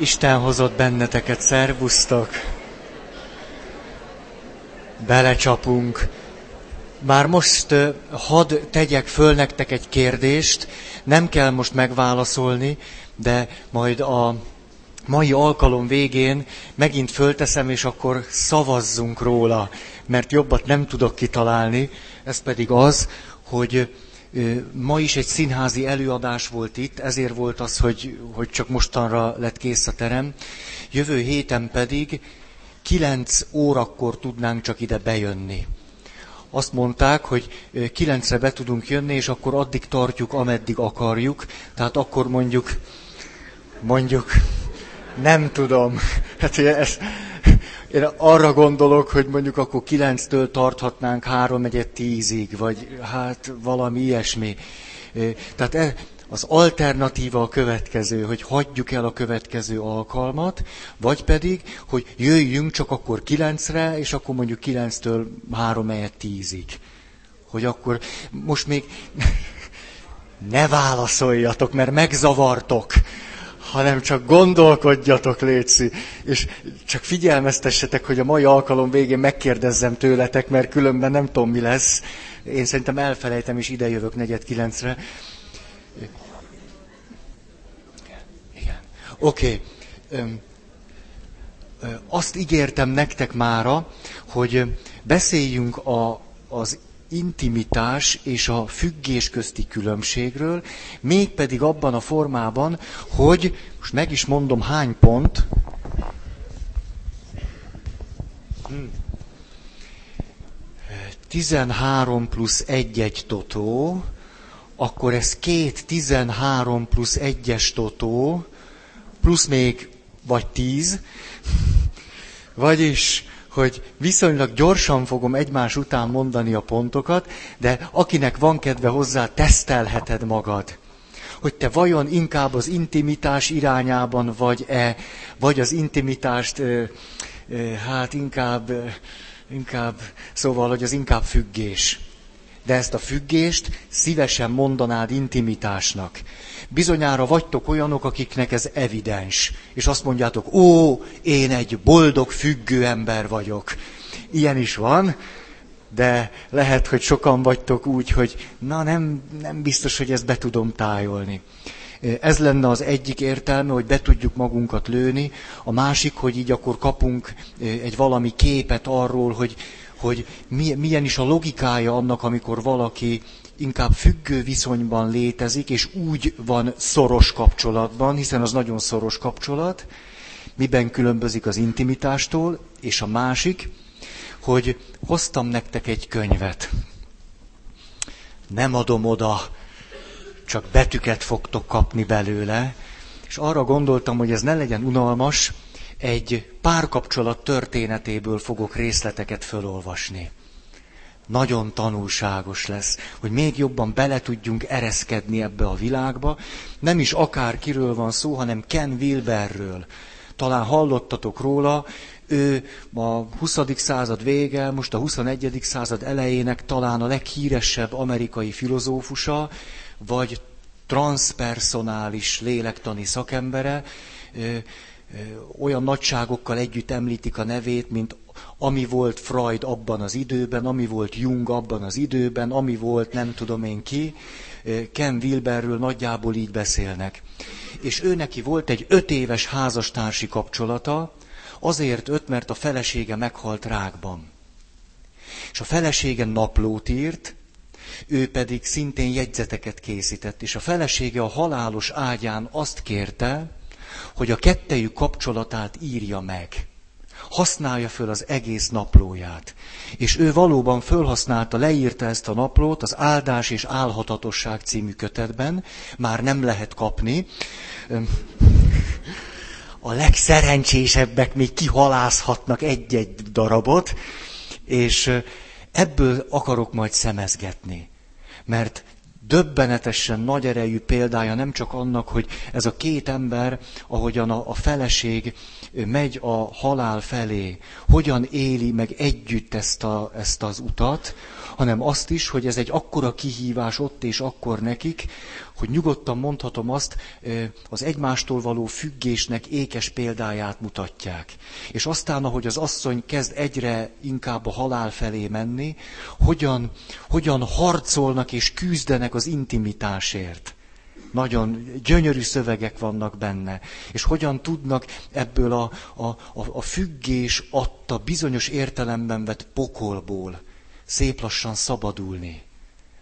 Isten hozott benneteket, szervusztok! Belecsapunk. Már most hadd tegyek föl nektek egy kérdést, nem kell most megválaszolni, de majd a mai alkalom végén megint fölteszem, és akkor szavazzunk róla, mert jobbat nem tudok kitalálni. Ez pedig az, hogy Ma is egy színházi előadás volt itt, ezért volt az, hogy, hogy csak mostanra lett kész a terem. Jövő héten pedig kilenc órakor tudnánk csak ide bejönni. Azt mondták, hogy kilencre be tudunk jönni, és akkor addig tartjuk, ameddig akarjuk. Tehát akkor mondjuk, mondjuk, nem tudom. Hát ez, én arra gondolok, hogy mondjuk akkor kilenctől tarthatnánk három egyet tízig, vagy hát valami ilyesmi. Tehát e, az alternatíva a következő, hogy hagyjuk el a következő alkalmat, vagy pedig, hogy jöjjünk csak akkor kilencre, és akkor mondjuk kilenctől három egyet tízig. Hogy akkor most még ne válaszoljatok, mert megzavartok hanem csak gondolkodjatok, Léci, és csak figyelmeztessetek, hogy a mai alkalom végén megkérdezzem tőletek, mert különben nem tudom, mi lesz. Én szerintem elfelejtem, és ide jövök negyed kilencre. Igen. Oké. Okay. Azt ígértem nektek mára, hogy beszéljünk a, az intimitás és a függés közti különbségről, mégpedig abban a formában, hogy, most meg is mondom hány pont, 13 plusz 1 egy totó, akkor ez két 13 plusz 1-es totó, plusz még vagy 10, vagyis hogy viszonylag gyorsan fogom egymás után mondani a pontokat, de akinek van kedve hozzá, tesztelheted magad. Hogy te vajon inkább az intimitás irányában vagy-e, vagy az intimitást, hát inkább, inkább, szóval, hogy az inkább függés. De ezt a függést szívesen mondanád intimitásnak. Bizonyára vagytok olyanok, akiknek ez evidens, és azt mondjátok, ó, én egy boldog, függő ember vagyok. Ilyen is van, de lehet, hogy sokan vagytok úgy, hogy na nem, nem biztos, hogy ezt be tudom tájolni. Ez lenne az egyik értelme, hogy be tudjuk magunkat lőni, a másik, hogy így akkor kapunk egy valami képet arról, hogy, hogy milyen is a logikája annak, amikor valaki inkább függő viszonyban létezik, és úgy van szoros kapcsolatban, hiszen az nagyon szoros kapcsolat, miben különbözik az intimitástól, és a másik, hogy hoztam nektek egy könyvet. Nem adom oda, csak betűket fogtok kapni belőle, és arra gondoltam, hogy ez ne legyen unalmas, egy párkapcsolat történetéből fogok részleteket fölolvasni nagyon tanulságos lesz, hogy még jobban bele tudjunk ereszkedni ebbe a világba. Nem is akár kiről van szó, hanem Ken Wilberről. Talán hallottatok róla, ő a 20. század vége, most a 21. század elejének talán a leghíresebb amerikai filozófusa, vagy transpersonális lélektani szakembere, olyan nagyságokkal együtt említik a nevét, mint ami volt Freud abban az időben, ami volt Jung abban az időben, ami volt nem tudom én ki. Ken Wilberről nagyjából így beszélnek. És ő neki volt egy öt éves házastársi kapcsolata, azért öt, mert a felesége meghalt rákban. És a felesége naplót írt, ő pedig szintén jegyzeteket készített, és a felesége a halálos ágyán azt kérte, hogy a kettejük kapcsolatát írja meg használja föl az egész naplóját. És ő valóban fölhasználta, leírta ezt a naplót az Áldás és Álhatatosság című kötetben, már nem lehet kapni. A legszerencsésebbek még kihalázhatnak egy-egy darabot, és ebből akarok majd szemezgetni. Mert döbbenetesen nagy erejű példája nem csak annak, hogy ez a két ember, ahogyan a, a feleség megy a halál felé, hogyan éli meg együtt ezt, a, ezt az utat, hanem azt is, hogy ez egy akkora kihívás ott és akkor nekik, hogy nyugodtan mondhatom azt, az egymástól való függésnek ékes példáját mutatják. És aztán, ahogy az asszony kezd egyre inkább a halál felé menni, hogyan, hogyan harcolnak és küzdenek az intimitásért. Nagyon gyönyörű szövegek vannak benne. És hogyan tudnak ebből a, a, a, a függés adta bizonyos értelemben vett pokolból szép lassan szabadulni.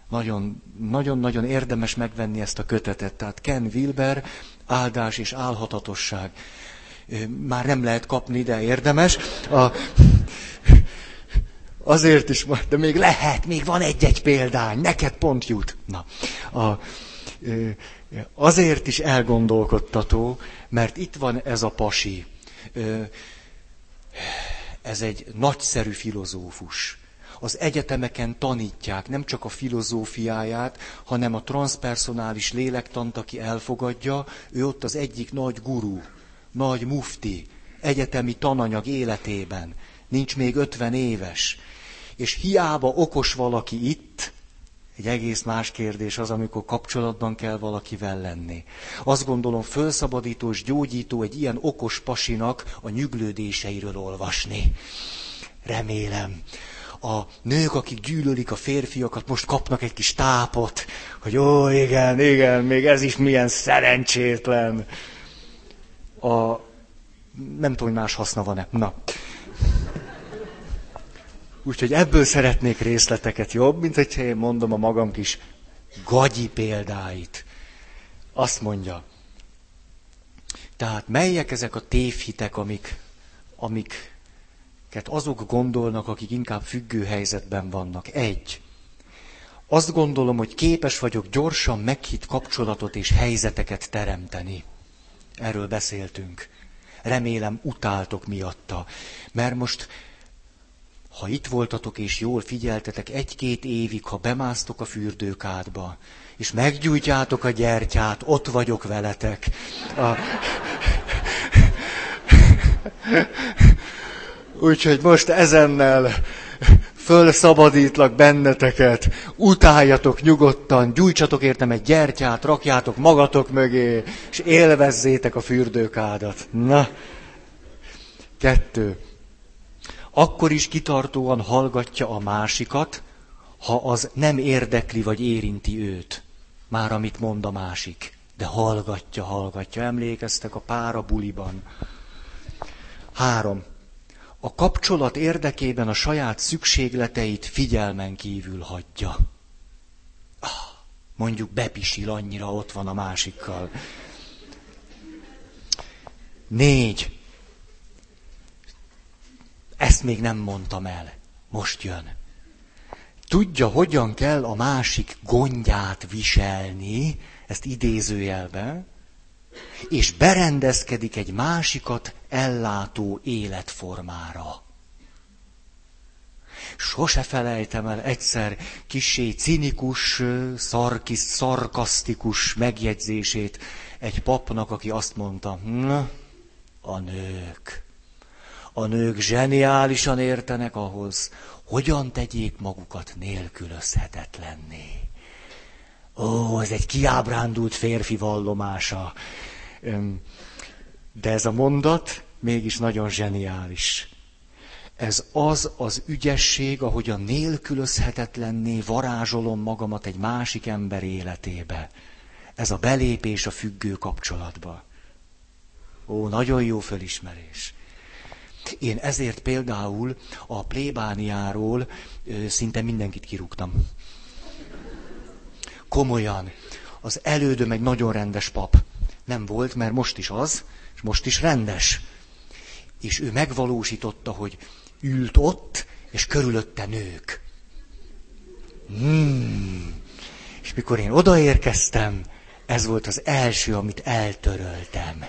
Nagyon, nagyon-nagyon érdemes megvenni ezt a kötetet. Tehát Ken Wilber, áldás és álhatatosság. Már nem lehet kapni, de érdemes. A, azért is, de még lehet, még van egy-egy példány, neked pont jut. Na, a, azért is elgondolkodtató, mert itt van ez a pasi. Ez egy nagyszerű filozófus az egyetemeken tanítják nem csak a filozófiáját, hanem a transpersonális lélektant, aki elfogadja, ő ott az egyik nagy guru, nagy mufti, egyetemi tananyag életében. Nincs még ötven éves. És hiába okos valaki itt, egy egész más kérdés az, amikor kapcsolatban kell valakivel lenni. Azt gondolom, fölszabadító és gyógyító egy ilyen okos pasinak a nyüglődéseiről olvasni. Remélem a nők, akik gyűlölik a férfiakat, most kapnak egy kis tápot, hogy ó, igen, igen, még ez is milyen szerencsétlen. A, nem tudom, hogy más haszna van-e. Na. Úgyhogy ebből szeretnék részleteket jobb, mint hogyha én mondom a magam kis gagyi példáit. Azt mondja, tehát melyek ezek a tévhitek, amik, amik azok gondolnak, akik inkább függő helyzetben vannak. Egy. Azt gondolom, hogy képes vagyok gyorsan meghitt kapcsolatot és helyzeteket teremteni. Erről beszéltünk. Remélem utáltok miatta. Mert most, ha itt voltatok és jól figyeltetek, egy-két évig, ha bemásztok a fürdőkádba, és meggyújtjátok a gyertyát, ott vagyok veletek. A... Úgyhogy most ezennel fölszabadítlak benneteket, utáljatok nyugodtan, gyújtsatok értem egy gyertyát, rakjátok magatok mögé, és élvezzétek a fürdőkádat. Na, kettő. Akkor is kitartóan hallgatja a másikat, ha az nem érdekli vagy érinti őt. Már amit mond a másik. De hallgatja, hallgatja. Emlékeztek a pára buliban. Három a kapcsolat érdekében a saját szükségleteit figyelmen kívül hagyja. Ah, mondjuk bepisil annyira, ott van a másikkal. Négy. Ezt még nem mondtam el. Most jön. Tudja, hogyan kell a másik gondját viselni, ezt idézőjelben, és berendezkedik egy másikat ellátó életformára. Sose felejtem el egyszer kisé cinikus, szarkis, szarkasztikus megjegyzését egy papnak, aki azt mondta, na, a nők. A nők zseniálisan értenek ahhoz, hogyan tegyék magukat nélkülözhetetlenné. Ó, ez egy kiábrándult férfi vallomása. De ez a mondat mégis nagyon zseniális. Ez az az ügyesség, ahogy a nélkülözhetetlenné varázsolom magamat egy másik ember életébe. Ez a belépés a függő kapcsolatba. Ó, nagyon jó fölismerés. Én ezért például a plébániáról szinte mindenkit kirúgtam. Komolyan. Az elődöm egy nagyon rendes pap. Nem volt, mert most is az, most is rendes. És ő megvalósította, hogy ült ott, és körülötte nők. Hmm. És mikor én odaérkeztem, ez volt az első, amit eltöröltem.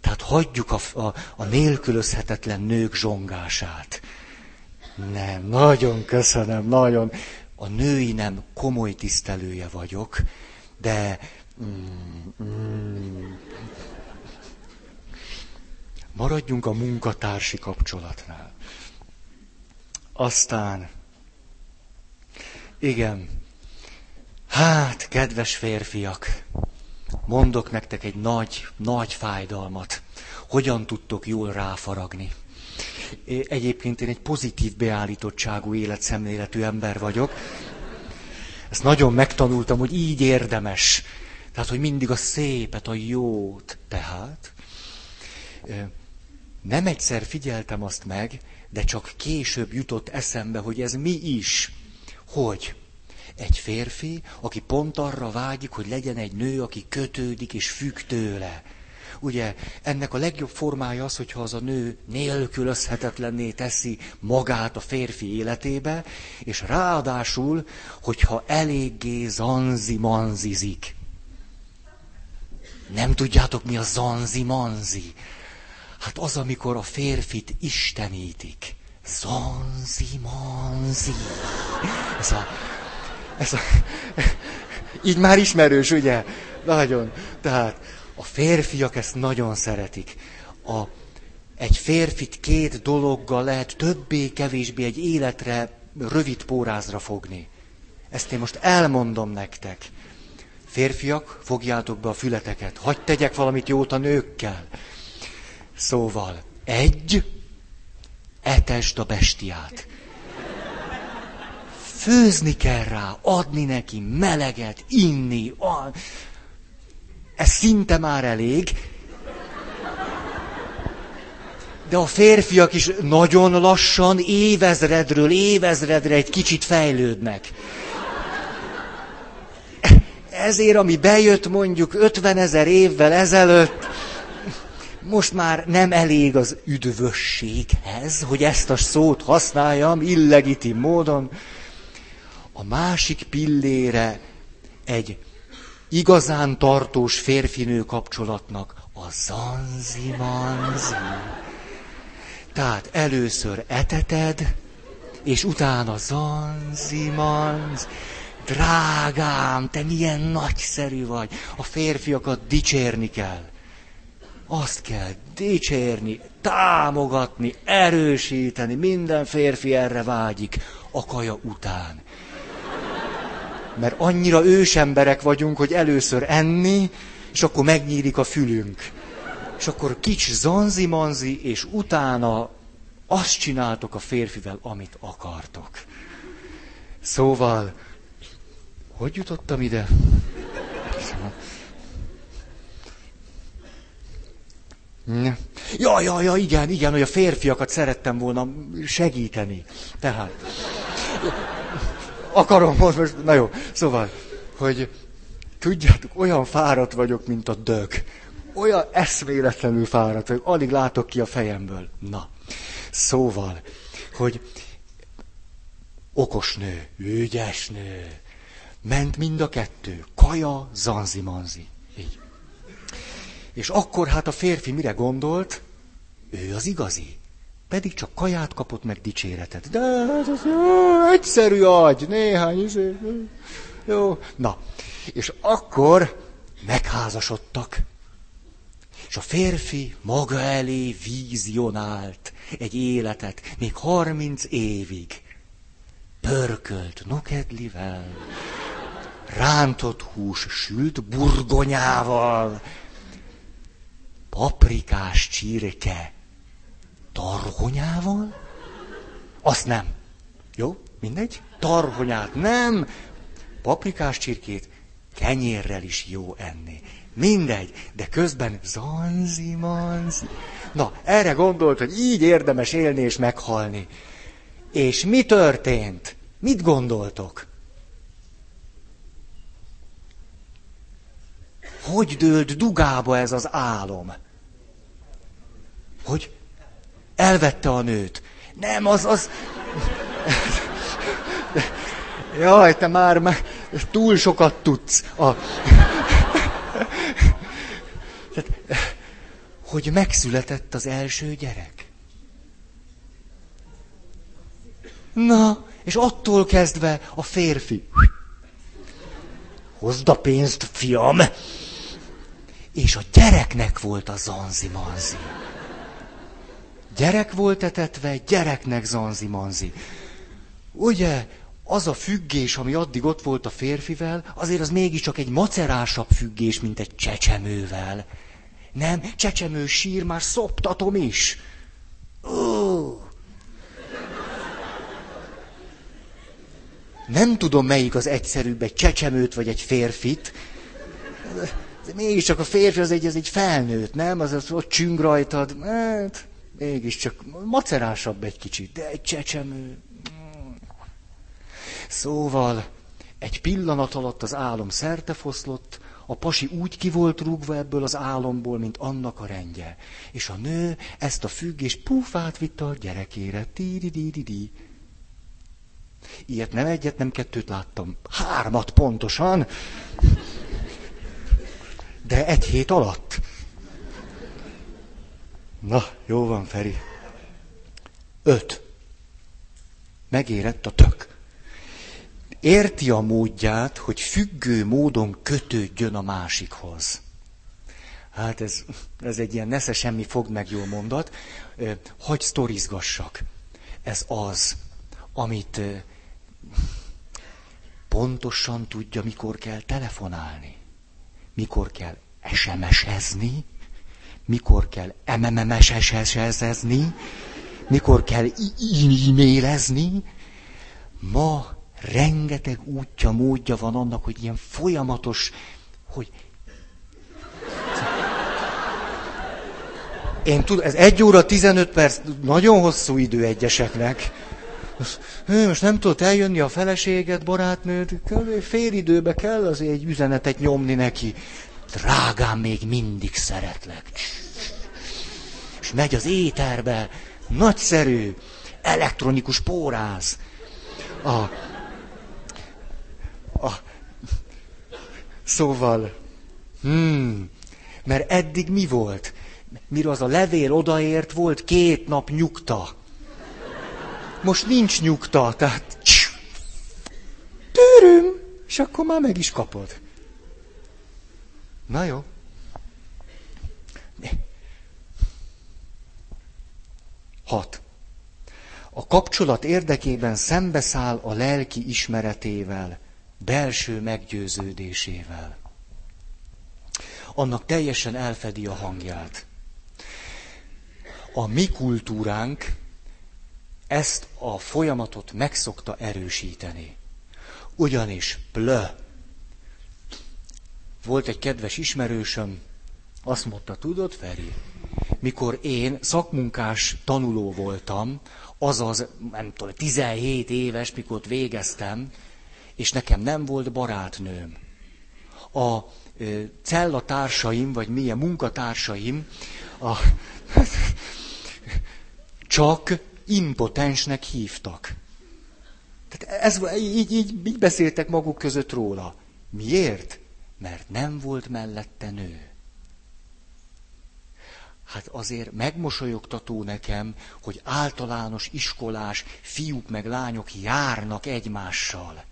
Tehát hagyjuk a, a, a nélkülözhetetlen nők zsongását. Nem, nagyon köszönöm, nagyon. A női nem komoly tisztelője vagyok, de mm, mm, Maradjunk a munkatársi kapcsolatnál. Aztán, igen, Hát, kedves férfiak, mondok nektek egy nagy, nagy fájdalmat. Hogyan tudtok jól ráfaragni? Egyébként én egy pozitív beállítottságú életszemléletű ember vagyok. Ezt nagyon megtanultam, hogy így érdemes. Tehát, hogy mindig a szépet, a jót. Tehát nem egyszer figyeltem azt meg, de csak később jutott eszembe, hogy ez mi is. Hogy? Egy férfi, aki pont arra vágyik, hogy legyen egy nő, aki kötődik és függ tőle. Ugye ennek a legjobb formája az, hogyha az a nő nélkülözhetetlenné teszi magát a férfi életébe, és ráadásul, hogyha eléggé zanzi-manzizik. Nem tudjátok, mi a zanzi-manzi? Hát az, amikor a férfit istenítik. Zanzi-manzi. Ez a, ez a, így már ismerős, ugye? Nagyon. Tehát a férfiak ezt nagyon szeretik. A, egy férfit két dologgal lehet többé-kevésbé egy életre, rövid pórázra fogni. Ezt én most elmondom nektek. Férfiak, fogjátok be a fületeket. Hagy tegyek valamit jót a nőkkel. Szóval, egy, etesd a bestiát. Főzni kell rá, adni neki meleget, inni. Ez szinte már elég. De a férfiak is nagyon lassan, évezredről évezredre egy kicsit fejlődnek. Ezért, ami bejött mondjuk 50 ezer évvel ezelőtt, most már nem elég az üdvösséghez, hogy ezt a szót használjam illegitim módon. A másik pillére egy igazán tartós férfinő kapcsolatnak a zanzi-manzi. Tehát először eteted, és utána zanzi-manzi. Drágám, te milyen nagyszerű vagy. A férfiakat dicsérni kell. Azt kell dicsérni, támogatni, erősíteni. Minden férfi erre vágyik a kaja után. Mert annyira ősemberek vagyunk, hogy először enni, és akkor megnyílik a fülünk. És akkor kics zanzi-manzi, és utána azt csináltok a férfivel, amit akartok. Szóval, hogy jutottam ide? Ja, ja, ja, igen, igen, hogy a férfiakat szerettem volna segíteni. Tehát, akarom most, na jó, szóval, hogy tudjátok, olyan fáradt vagyok, mint a dög. Olyan eszméletlenül fáradt vagyok, alig látok ki a fejemből. Na, szóval, hogy okos nő, ügyes nő, ment mind a kettő, kaja, zanzi-manzi. És akkor hát a férfi mire gondolt? Ő az igazi. Pedig csak kaját kapott meg dicséretet. De hát az jó, egyszerű agy, néhány izé. Jó. Na, és akkor megházasodtak. És a férfi maga elé vízionált egy életet, még harminc évig. Pörkölt nokedlivel, rántott hús sült burgonyával, paprikás csirke tarhonyával? Azt nem. Jó, mindegy. Tarhonyát nem. Paprikás csirkét kenyérrel is jó enni. Mindegy, de közben zanzi manzi. Na, erre gondolt, hogy így érdemes élni és meghalni. És mi történt? Mit gondoltok? Hogy dőlt dugába ez az álom? Hogy elvette a nőt. Nem, az, az... Jaj, te már, már túl sokat tudsz. A... hogy megszületett az első gyerek. Na, és attól kezdve a férfi. Hozd a pénzt, fiam! És a gyereknek volt a zanzi-manzi. Gyerek volt etetve, gyereknek zanzi-manzi. Ugye, az a függés, ami addig ott volt a férfivel, azért az mégiscsak egy macerásabb függés, mint egy csecsemővel. Nem, csecsemő sír, már szoptatom is. Ó! Nem tudom, melyik az egyszerűbb, egy csecsemőt vagy egy férfit. De mégiscsak a férfi az egy, az egy felnőtt, nem? Az, az ott csüng rajtad. Hát, mégiscsak macerásabb egy kicsit, de egy csecsemő. Szóval egy pillanat alatt az álom szertefoszlott, a pasi úgy ki volt rúgva ebből az álomból, mint annak a rendje. És a nő ezt a függést pufát vitte a gyerekére. Ti-di-di-di-di. Ilyet nem egyet, nem kettőt láttam. Hármat pontosan. De egy hét alatt. Na, jó van, Feri. Öt. Megérett a tök érti a módját, hogy függő módon kötődjön a másikhoz. Hát ez, ez egy ilyen nesze semmi fog meg jó mondat. Hogy sztorizgassak. Ez az, amit pontosan tudja, mikor kell telefonálni, mikor kell SMS-ezni, mikor kell MMMS-ezni, mikor kell e-mailezni. Ma rengeteg útja, módja van annak, hogy ilyen folyamatos, hogy én tudom, ez egy óra 15 perc, nagyon hosszú idő egyeseknek. Most nem tudott eljönni a feleséget, barátnőt, fél időbe kell azért egy üzenetet nyomni neki. Drágám, még mindig szeretlek. És megy az éterbe, nagyszerű, elektronikus póráz. A, a... Szóval, hmm, mert eddig mi volt? Mire az a levél odaért, volt két nap nyugta. Most nincs nyugta, tehát... Tűröm, és akkor már meg is kapod. Na jó. Hat. A kapcsolat érdekében szembeszáll a lelki ismeretével belső meggyőződésével. Annak teljesen elfedi a hangját. A mi kultúránk ezt a folyamatot megszokta erősíteni. Ugyanis plö. Volt egy kedves ismerősöm, azt mondta, tudod, Feri, mikor én szakmunkás tanuló voltam, azaz, nem tudom, 17 éves, mikor végeztem, és nekem nem volt barátnőm. A ö, cellatársaim, vagy milyen munkatársaim, a, csak impotensnek hívtak. Tehát ez, így, így, így beszéltek maguk között róla. Miért? Mert nem volt mellette nő. Hát azért megmosolyogtató nekem, hogy általános iskolás fiúk meg lányok járnak egymással.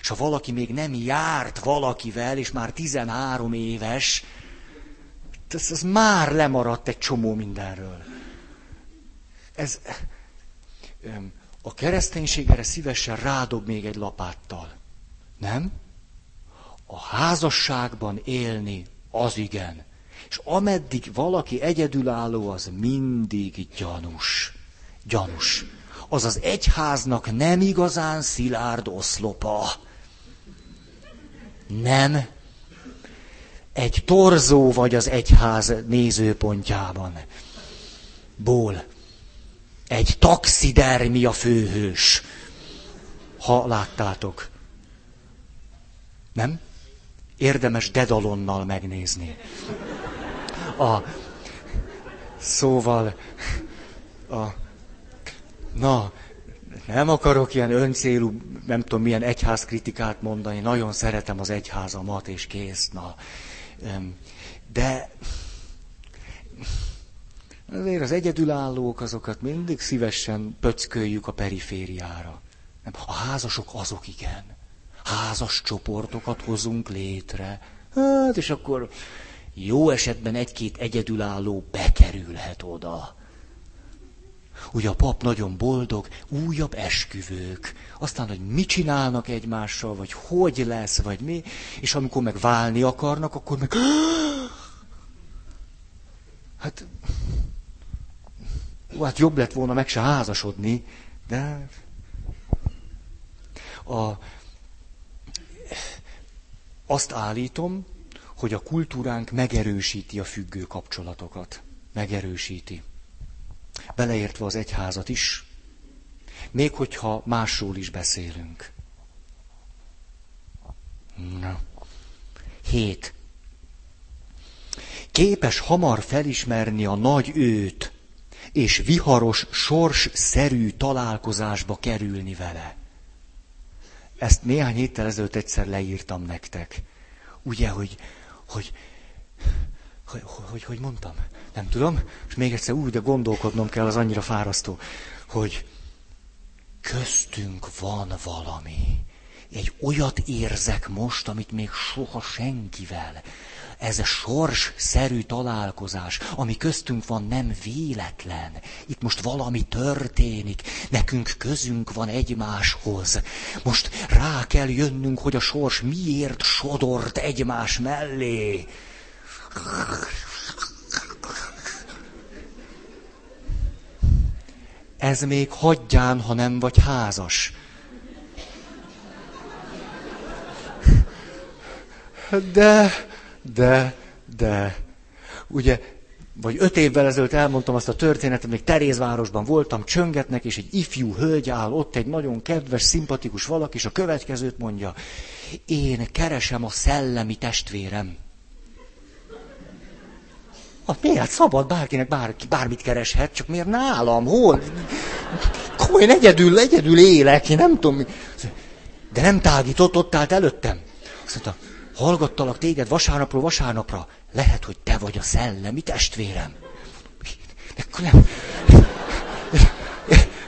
És ha valaki még nem járt valakivel, és már 13 éves, ez, ez már lemaradt egy csomó mindenről. Ez, a kereszténység erre szívesen rádob még egy lapáttal. Nem? A házasságban élni, az igen. És ameddig valaki egyedülálló, az mindig gyanús. Gyanús. Az az egyháznak nem igazán szilárd oszlopa. Nem. Egy torzó vagy az egyház nézőpontjában. Ból. Egy taxidermia főhős. Ha láttátok. Nem? Érdemes dedalonnal megnézni. A, szóval, a, na, nem akarok ilyen öncélú, nem tudom milyen egyházkritikát mondani, nagyon szeretem az egyházamat, és kész, na. De azért az egyedülállók, azokat mindig szívesen pöcköljük a perifériára. A házasok azok igen. Házas csoportokat hozunk létre. Hát, és akkor jó esetben egy-két egyedülálló bekerülhet oda. Ugye a pap nagyon boldog, újabb esküvők. Aztán, hogy mit csinálnak egymással, vagy hogy lesz, vagy mi. És amikor meg válni akarnak, akkor meg... Hát... Hát jobb lett volna meg se házasodni, de... A... Azt állítom, hogy a kultúránk megerősíti a függő kapcsolatokat. Megerősíti. Beleértve az egyházat is. Még hogyha másról is beszélünk. Na. Hét. Képes hamar felismerni a nagy őt, és viharos, sors-szerű találkozásba kerülni vele. Ezt néhány héttel ezelőtt egyszer leírtam nektek. Ugye, hogy hogy, hogy, hogy, hogy mondtam? Nem tudom, és még egyszer úgy, de gondolkodnom kell, az annyira fárasztó, hogy köztünk van valami. Egy olyat érzek most, amit még soha senkivel. Ez a sors-szerű találkozás, ami köztünk van, nem véletlen. Itt most valami történik, nekünk közünk van egymáshoz. Most rá kell jönnünk, hogy a sors miért sodort egymás mellé. Ez még hagyján, ha nem vagy házas. De de, de, ugye, vagy öt évvel ezelőtt elmondtam azt a történetet, még Terézvárosban voltam, csöngetnek, és egy ifjú hölgy áll ott, egy nagyon kedves, szimpatikus valaki, és a következőt mondja, én keresem a szellemi testvérem. Hát miért? Szabad bárkinek bárki, bármit kereshet, csak miért nálam? Hol? Komolyan egyedül, egyedül élek, én nem tudom mi. De nem tágított, ott állt előttem. Azt mondta, hallgattalak téged vasárnapról vasárnapra. Lehet, hogy te vagy a szellemi testvérem. Nem.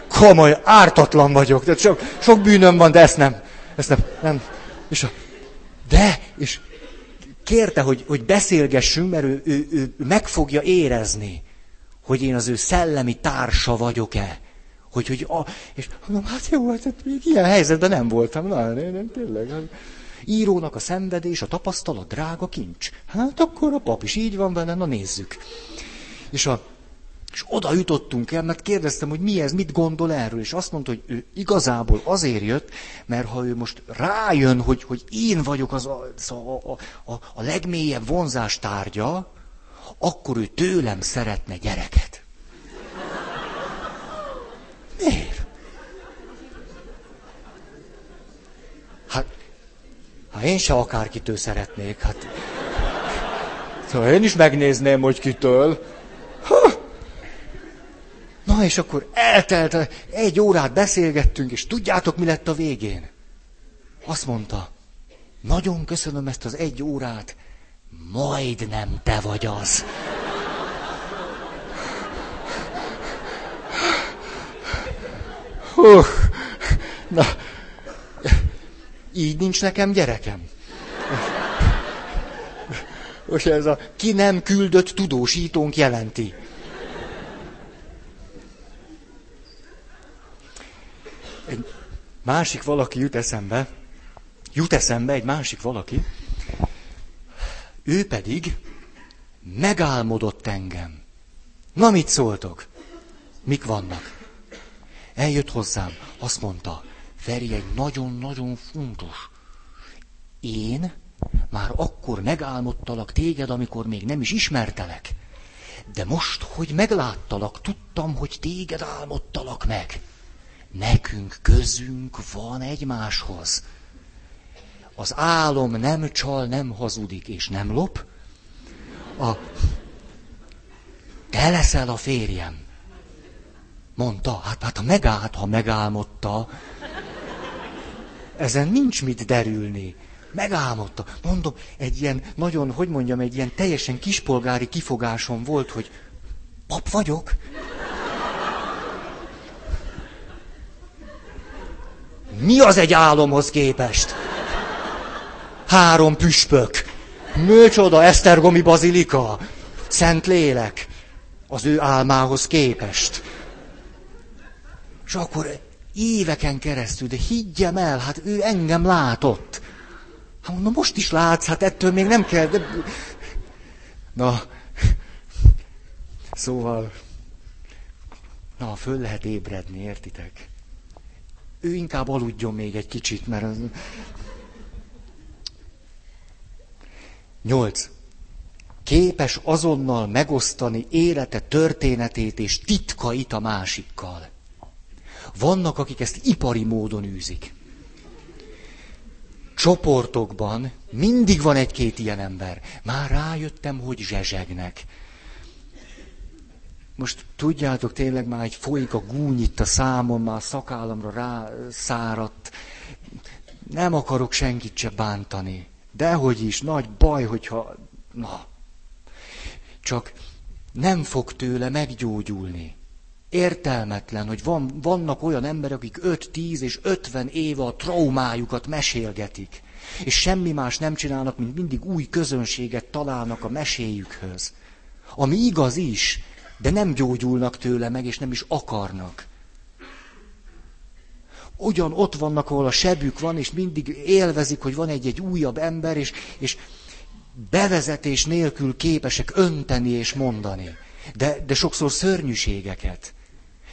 Komoly, ártatlan vagyok. De sok, sok bűnöm van, de ezt nem. Ezt nem. nem. És a, de, és kérte, hogy, hogy beszélgessünk, mert ő, ő, ő meg fogja érezni, hogy én az ő szellemi társa vagyok-e. Hogy, hogy a, és mondom, hát jó, hát még ilyen helyzetben nem voltam. Na, nem, nem, tényleg. Hát, írónak a szenvedés, a tapasztalat drága kincs. Hát akkor a pap is így van vele, na nézzük. És, a, és oda jutottunk el, mert kérdeztem, hogy mi ez, mit gondol erről, és azt mondta, hogy ő igazából azért jött, mert ha ő most rájön, hogy, hogy én vagyok az a, a, a, a legmélyebb vonzás tárgya, akkor ő tőlem szeretne gyereket. Miért? Hát én se akárkitől szeretnék. Hát... Szóval én is megnézném, hogy kitől. Ha! Na és akkor eltelt, egy órát beszélgettünk, és tudjátok, mi lett a végén? Azt mondta, nagyon köszönöm ezt az egy órát, majd nem te vagy az. Hú, na, így nincs nekem gyerekem. Most ez a ki nem küldött tudósítónk jelenti. Egy másik valaki jut eszembe, jut eszembe egy másik valaki, ő pedig megálmodott engem. Na, mit szóltok? Mik vannak? Eljött hozzám, azt mondta, Feri egy nagyon-nagyon fontos. Én már akkor megálmodtalak téged, amikor még nem is ismertelek. De most, hogy megláttalak, tudtam, hogy téged álmodtalak meg. Nekünk közünk van egymáshoz. Az álom nem csal, nem hazudik és nem lop. A... Te leszel a férjem. Mondta, hát, hát ha megállt, ha megálmodta, ezen nincs mit derülni. Megálmodta. Mondom, egy ilyen nagyon, hogy mondjam, egy ilyen teljesen kispolgári kifogásom volt, hogy pap vagyok. Mi az egy álomhoz képest? Három püspök. Mőcsoda, Esztergomi bazilika. Szent lélek. Az ő álmához képest. És akkor éveken keresztül, de higgyem el, hát ő engem látott. Hát mondom, most is látsz, hát ettől még nem kell, de... Na, szóval, na, föl lehet ébredni, értitek? Ő inkább aludjon még egy kicsit, mert... Az... Nyolc. Képes azonnal megosztani élete történetét és titkait a másikkal. Vannak, akik ezt ipari módon űzik. Csoportokban mindig van egy-két ilyen ember. Már rájöttem, hogy zsezsegnek. Most tudjátok, tényleg már egy folyik a gúny itt a számon, már szakállamra rászáradt. Nem akarok senkit se bántani. Dehogy is, nagy baj, hogyha... Na. Csak nem fog tőle meggyógyulni. Értelmetlen, hogy van, vannak olyan emberek, akik 5-10 és 50 éve a traumájukat mesélgetik. És semmi más nem csinálnak, mint mindig új közönséget találnak a meséjükhöz. Ami igaz is, de nem gyógyulnak tőle meg, és nem is akarnak. Ugyan ott vannak, ahol a sebük van, és mindig élvezik, hogy van egy-egy újabb ember, és, és bevezetés nélkül képesek önteni és mondani. De, de sokszor szörnyűségeket.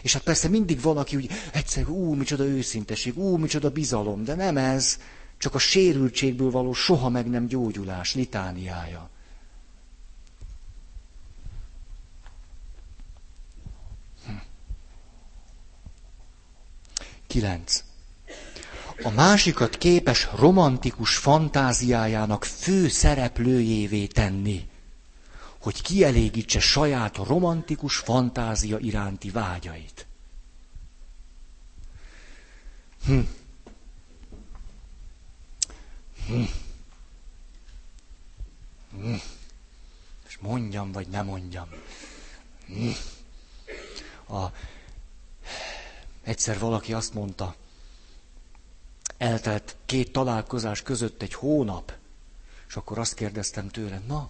És hát persze mindig van, aki úgy egyszer, ú, micsoda őszinteség, ú, micsoda bizalom, de nem ez, csak a sérültségből való soha meg nem gyógyulás litániája. Hm. Kilenc. A másikat képes romantikus fantáziájának fő szereplőjévé tenni hogy kielégítse saját romantikus fantázia iránti vágyait. Hm. Hm. Hm. És mondjam, vagy nem mondjam. Hm. A... Egyszer valaki azt mondta, eltelt két találkozás között egy hónap, és akkor azt kérdeztem tőle, na,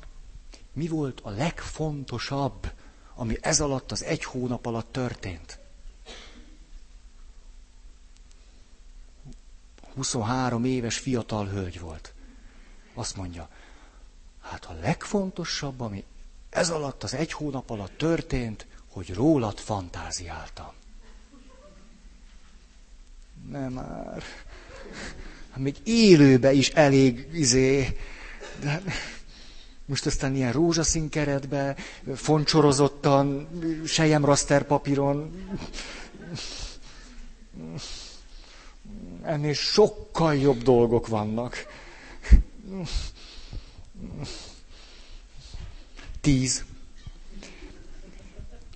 mi volt a legfontosabb, ami ez alatt, az egy hónap alatt történt? 23 éves fiatal hölgy volt. Azt mondja, hát a legfontosabb, ami ez alatt, az egy hónap alatt történt, hogy rólad fantáziáltam. Nem már. Még élőbe is elég, izé, de most aztán ilyen rózsaszín keretbe, foncsorozottan, sejemraster papíron. Ennél sokkal jobb dolgok vannak. Tíz.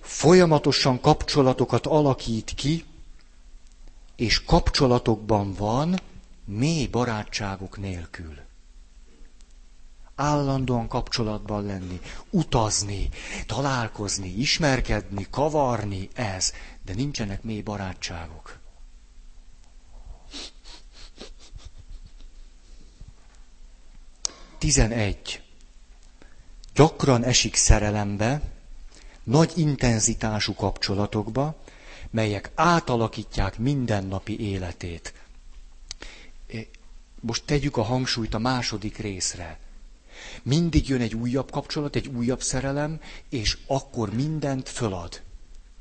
Folyamatosan kapcsolatokat alakít ki, és kapcsolatokban van mély barátságok nélkül állandóan kapcsolatban lenni, utazni, találkozni, ismerkedni, kavarni, ez, de nincsenek mély barátságok. Tizenegy. Gyakran esik szerelembe, nagy intenzitású kapcsolatokba, melyek átalakítják mindennapi életét. Most tegyük a hangsúlyt a második részre. Mindig jön egy újabb kapcsolat, egy újabb szerelem, és akkor mindent fölad.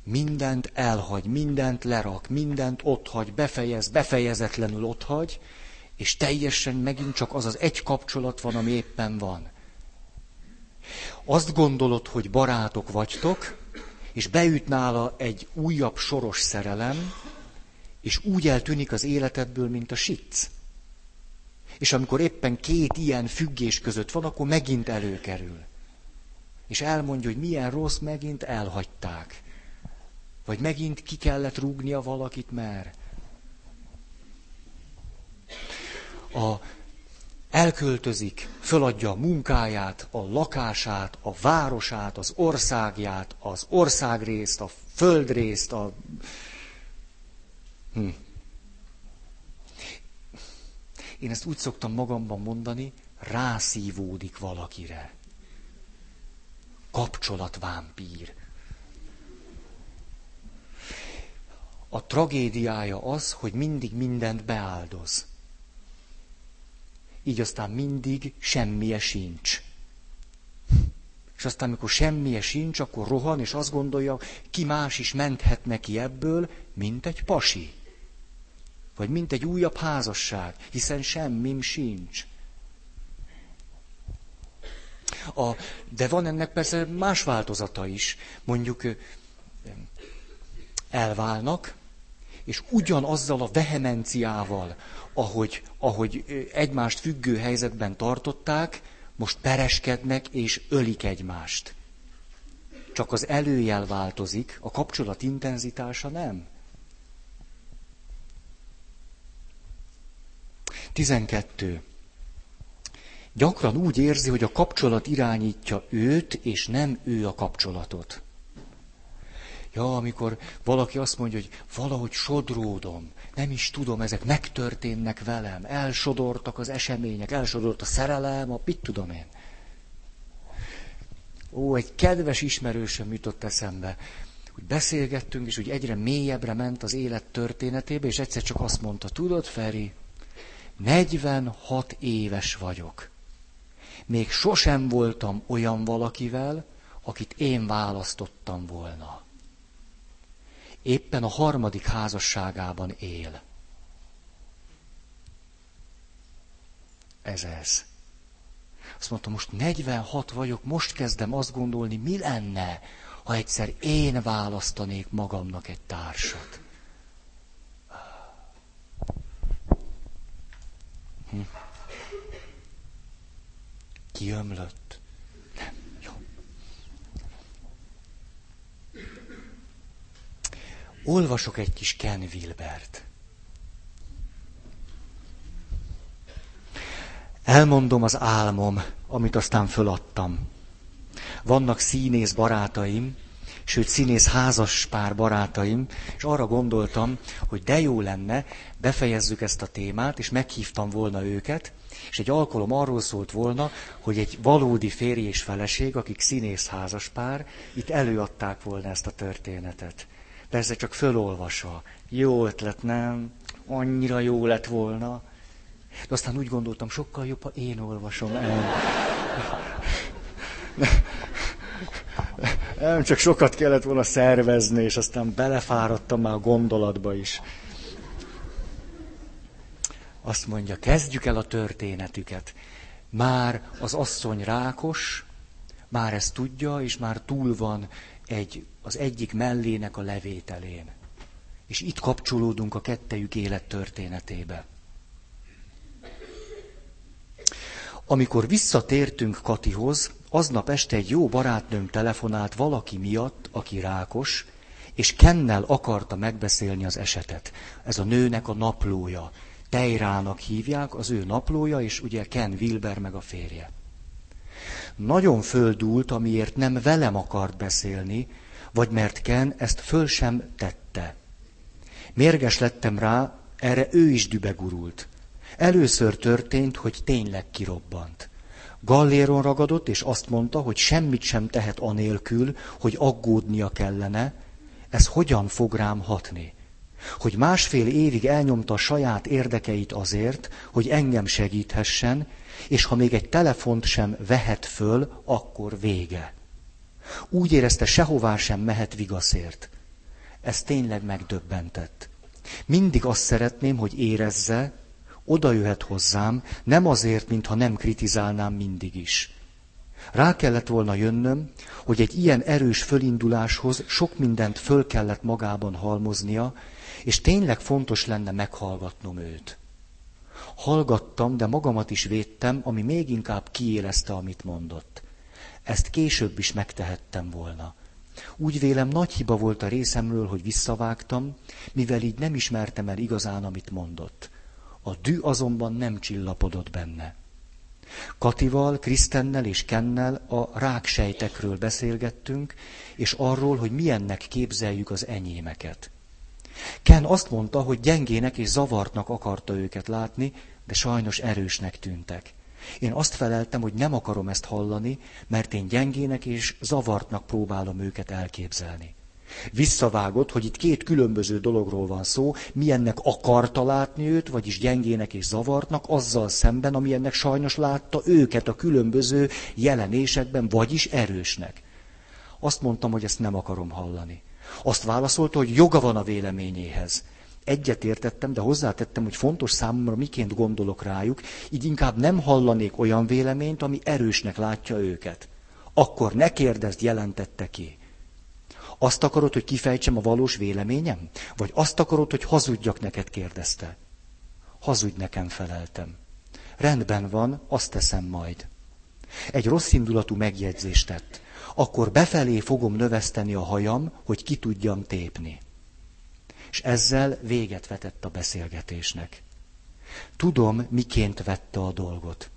Mindent elhagy, mindent lerak, mindent otthagy, befejez, befejezetlenül otthagy, és teljesen megint csak az az egy kapcsolat van, ami éppen van. Azt gondolod, hogy barátok vagytok, és beüt nála egy újabb soros szerelem, és úgy eltűnik az életedből, mint a sic. És amikor éppen két ilyen függés között van, akkor megint előkerül. És elmondja, hogy milyen rossz, megint elhagyták. Vagy megint ki kellett rúgnia valakit, mert a, elköltözik, föladja a munkáját, a lakását, a városát, az országját, az országrészt, a földrészt, a... Hm. Én ezt úgy szoktam magamban mondani, rászívódik valakire. Kapcsolatvámpír. A tragédiája az, hogy mindig mindent beáldoz. Így aztán mindig semmije sincs. És aztán, amikor semmije sincs, akkor rohan, és azt gondolja, ki más is menthet neki ebből, mint egy pasi. Vagy mint egy újabb házasság, hiszen semmim sincs. A, de van ennek persze más változata is. Mondjuk elválnak, és ugyanazzal a vehemenciával, ahogy, ahogy egymást függő helyzetben tartották, most pereskednek és ölik egymást. Csak az előjel változik, a kapcsolat intenzitása nem. 12. Gyakran úgy érzi, hogy a kapcsolat irányítja őt, és nem ő a kapcsolatot. Ja, amikor valaki azt mondja, hogy valahogy sodródom, nem is tudom, ezek megtörténnek velem, elsodortak az események, elsodort a szerelem, a mit tudom én. Ó, egy kedves ismerősöm jutott eszembe, hogy beszélgettünk, és úgy egyre mélyebbre ment az élet történetébe, és egyszer csak azt mondta, tudod, Feri, 46 éves vagyok. Még sosem voltam olyan valakivel, akit én választottam volna éppen a harmadik házasságában él. Ez ez. Azt mondta, most 46 vagyok, most kezdem azt gondolni, mi lenne, ha egyszer én választanék magamnak egy társat. Hm. Kiömlött. olvasok egy kis Ken Wilbert. Elmondom az álmom, amit aztán föladtam. Vannak színész barátaim, sőt színész házas pár barátaim, és arra gondoltam, hogy de jó lenne, befejezzük ezt a témát, és meghívtam volna őket, és egy alkalom arról szólt volna, hogy egy valódi férj és feleség, akik színész házas pár, itt előadták volna ezt a történetet. Persze csak fölolvasva. Jó ötlet, nem? Annyira jó lett volna. De aztán úgy gondoltam, sokkal jobb, ha én olvasom el. Nem, csak sokat kellett volna szervezni, és aztán belefáradtam már a gondolatba is. Azt mondja, kezdjük el a történetüket. Már az asszony rákos, már ezt tudja, és már túl van egy, az egyik mellének a levételén. És itt kapcsolódunk a kettejük élettörténetébe. Amikor visszatértünk Katihoz, aznap este egy jó barátnőm telefonált valaki miatt, aki rákos, és Kennel akarta megbeszélni az esetet. Ez a nőnek a naplója. Tejrának hívják, az ő naplója, és ugye Ken Wilber meg a férje. Nagyon földult, amiért nem velem akart beszélni, vagy mert Ken ezt föl sem tette. Mérges lettem rá, erre ő is dübegurult. Először történt, hogy tényleg kirobbant. Galléron ragadott, és azt mondta, hogy semmit sem tehet anélkül, hogy aggódnia kellene, ez hogyan fog rám hatni. Hogy másfél évig elnyomta saját érdekeit azért, hogy engem segíthessen, és ha még egy telefont sem vehet föl, akkor vége. Úgy érezte, sehová sem mehet vigaszért. Ez tényleg megdöbbentett. Mindig azt szeretném, hogy érezze, oda jöhet hozzám, nem azért, mintha nem kritizálnám mindig is. Rá kellett volna jönnöm, hogy egy ilyen erős fölinduláshoz sok mindent föl kellett magában halmoznia, és tényleg fontos lenne meghallgatnom őt. Hallgattam, de magamat is védtem, ami még inkább kiélezte, amit mondott. Ezt később is megtehettem volna. Úgy vélem, nagy hiba volt a részemről, hogy visszavágtam, mivel így nem ismertem el igazán, amit mondott. A dű azonban nem csillapodott benne. Katival, Krisztennel és Kennel a ráksejtekről beszélgettünk, és arról, hogy milyennek képzeljük az enyémeket. Ken azt mondta, hogy gyengének és zavartnak akarta őket látni, de sajnos erősnek tűntek. Én azt feleltem, hogy nem akarom ezt hallani, mert én gyengének és zavartnak próbálom őket elképzelni. Visszavágott, hogy itt két különböző dologról van szó, milyennek akarta látni őt, vagyis gyengének és zavartnak, azzal szemben, amilyennek sajnos látta őket a különböző jelenésekben, vagyis erősnek. Azt mondtam, hogy ezt nem akarom hallani. Azt válaszolta, hogy joga van a véleményéhez. Egyet értettem, de hozzátettem, hogy fontos számomra, miként gondolok rájuk, így inkább nem hallanék olyan véleményt, ami erősnek látja őket. Akkor ne kérdezd, jelentette ki. Azt akarod, hogy kifejtsem a valós véleményem? Vagy azt akarod, hogy hazudjak neked, kérdezte. Hazudj nekem, feleltem. Rendben van, azt teszem majd. Egy rossz indulatú megjegyzést tett. Akkor befelé fogom növeszteni a hajam, hogy ki tudjam tépni. És ezzel véget vetett a beszélgetésnek. Tudom, miként vette a dolgot.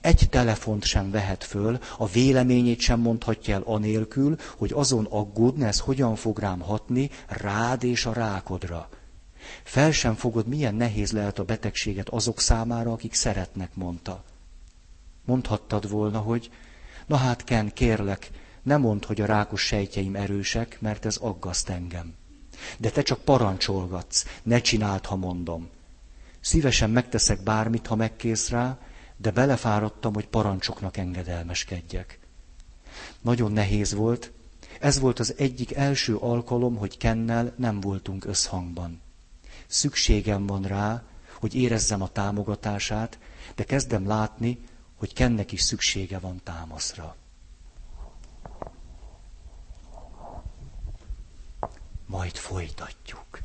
Egy telefont sem vehet föl, a véleményét sem mondhatja el anélkül, hogy azon aggódna, ez hogyan fog rám hatni, rád és a rákodra. Fel sem fogod, milyen nehéz lehet a betegséget azok számára, akik szeretnek, mondta. Mondhattad volna, hogy na hát Ken, kérlek, ne mondd, hogy a rákos sejtjeim erősek, mert ez aggaszt engem. De te csak parancsolgatsz, ne csináld, ha mondom. Szívesen megteszek bármit, ha megkész rá, de belefáradtam, hogy parancsoknak engedelmeskedjek. Nagyon nehéz volt. Ez volt az egyik első alkalom, hogy Kennel nem voltunk összhangban. Szükségem van rá, hogy érezzem a támogatását, de kezdem látni, hogy Kennek is szüksége van támaszra. Majd folytatjuk.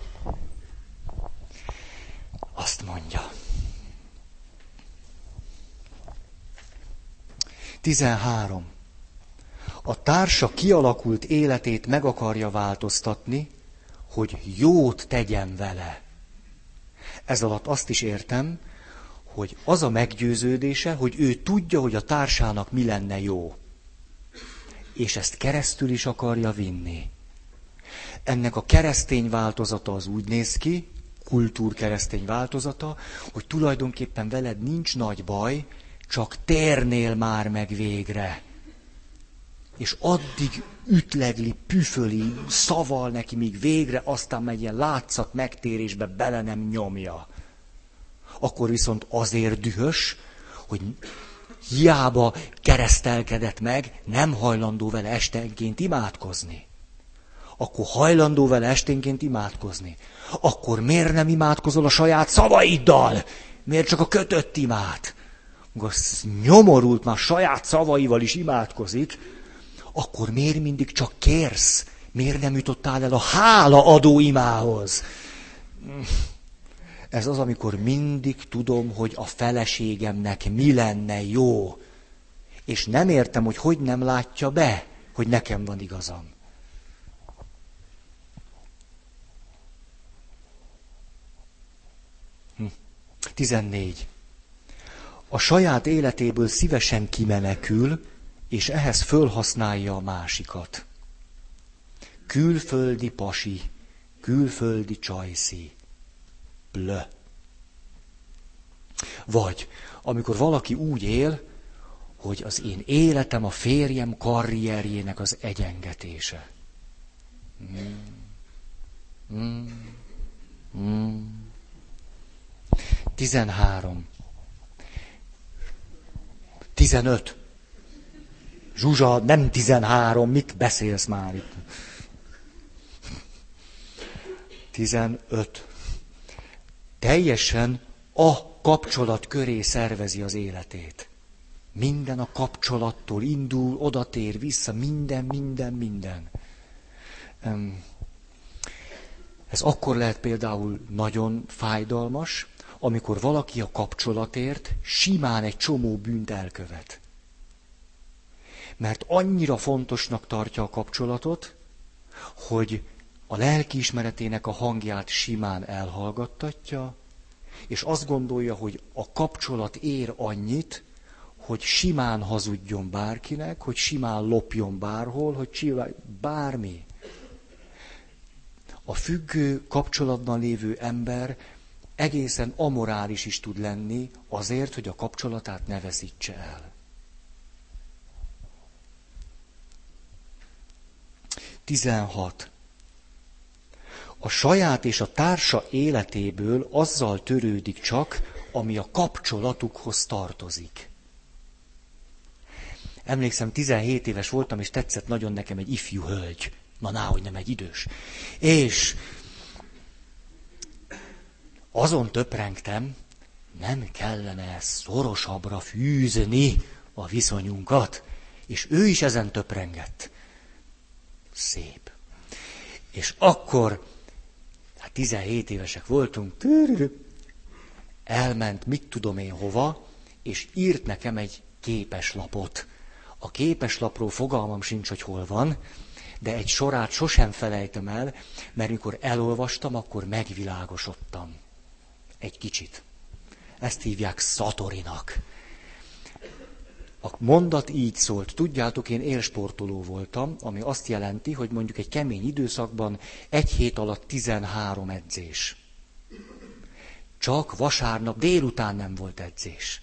Azt mondja. 13. A társa kialakult életét meg akarja változtatni, hogy jót tegyen vele. Ez alatt azt is értem, hogy az a meggyőződése, hogy ő tudja, hogy a társának mi lenne jó. És ezt keresztül is akarja vinni. Ennek a keresztény változata az úgy néz ki, kultúrkeresztény változata, hogy tulajdonképpen veled nincs nagy baj, csak térnél már meg végre. És addig ütlegli, püföli, szaval neki, míg végre aztán megy ilyen látszat megtérésbe bele nem nyomja. Akkor viszont azért dühös, hogy hiába keresztelkedett meg, nem hajlandó vele estenként imádkozni. Akkor hajlandó vele esténként imádkozni. Akkor miért nem imádkozol a saját szavaiddal? Miért csak a kötött imád? Amikor nyomorult már saját szavaival is imádkozik, akkor miért mindig csak kérsz? Miért nem jutottál el a hála adó imához? Ez az, amikor mindig tudom, hogy a feleségemnek mi lenne jó. És nem értem, hogy hogy nem látja be, hogy nekem van igazam. Hm. 14 a saját életéből szívesen kimenekül, és ehhez fölhasználja a másikat. Külföldi pasi, külföldi csajszi. Blö. Vagy amikor valaki úgy él, hogy az én életem a férjem karrierjének az egyengetése. Mm. Mm. Mm. 13. Tizenöt. Zsuzsa, nem tizenhárom, mit beszélsz már itt? Tizenöt. Teljesen a kapcsolat köré szervezi az életét. Minden a kapcsolattól indul, odatér, vissza, minden, minden, minden. Ez akkor lehet például nagyon fájdalmas, amikor valaki a kapcsolatért simán egy csomó bűnt elkövet. Mert annyira fontosnak tartja a kapcsolatot, hogy a lelkiismeretének a hangját simán elhallgattatja, és azt gondolja, hogy a kapcsolat ér annyit, hogy simán hazudjon bárkinek, hogy simán lopjon bárhol, hogy csinálj bármi. A függő kapcsolatban lévő ember egészen amorális is tud lenni azért, hogy a kapcsolatát ne veszítse el. Tizenhat. a saját és a társa életéből azzal törődik csak, ami a kapcsolatukhoz tartozik. Emlékszem, 17 éves voltam, és tetszett nagyon nekem egy ifjú hölgy. Na, hogy nem egy idős. És azon töprengtem, nem kellene szorosabbra fűzni a viszonyunkat. És ő is ezen töprengett. Szép. És akkor, hát 17 évesek voltunk, elment, mit tudom én hova, és írt nekem egy képeslapot. A képeslapról fogalmam sincs, hogy hol van, de egy sorát sosem felejtem el, mert mikor elolvastam, akkor megvilágosodtam. Egy kicsit. Ezt hívják Szatorinak. A mondat így szólt. Tudjátok, én élsportoló voltam, ami azt jelenti, hogy mondjuk egy kemény időszakban egy hét alatt 13 edzés. Csak vasárnap délután nem volt edzés.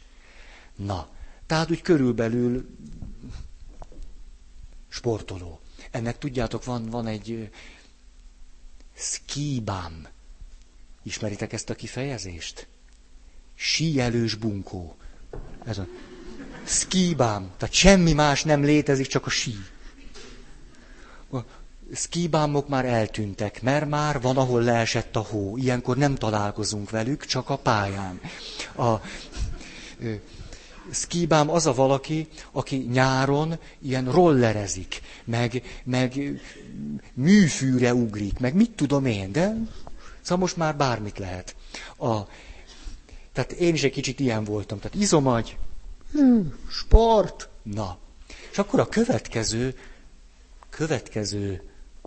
Na, tehát úgy körülbelül sportoló. Ennek tudjátok, van, van egy skibám. Ismeritek ezt a kifejezést? Síjelős bunkó. Ez a skibám. Tehát semmi más nem létezik, csak a sí. A skibámok már eltűntek, mert már van, ahol leesett a hó. Ilyenkor nem találkozunk velük, csak a pályán. A, szkíbám az a valaki, aki nyáron ilyen rollerezik, meg, meg műfűre ugrik, meg mit tudom én, de szóval most már bármit lehet. A, tehát én is egy kicsit ilyen voltam. Tehát izomagy, sport, na. És akkor a következő, következő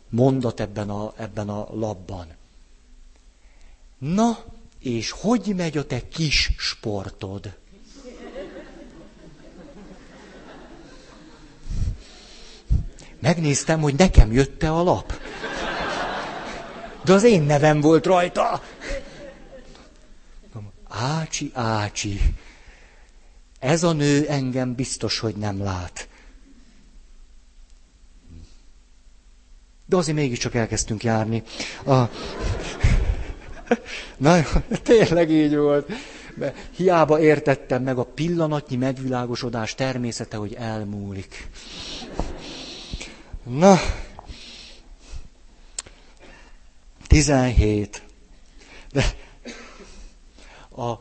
mondat ebben a, ebben a labban. Na, és hogy megy a te kis sportod? Megnéztem, hogy nekem jötte a lap. De az én nevem volt rajta. Ácsi, ácsi. Ez a nő engem biztos, hogy nem lát. De azért mégiscsak elkezdtünk járni. A... Na, tényleg így volt. Hiába értettem meg a pillanatnyi megvilágosodás természete, hogy elmúlik. Na, 17. De a,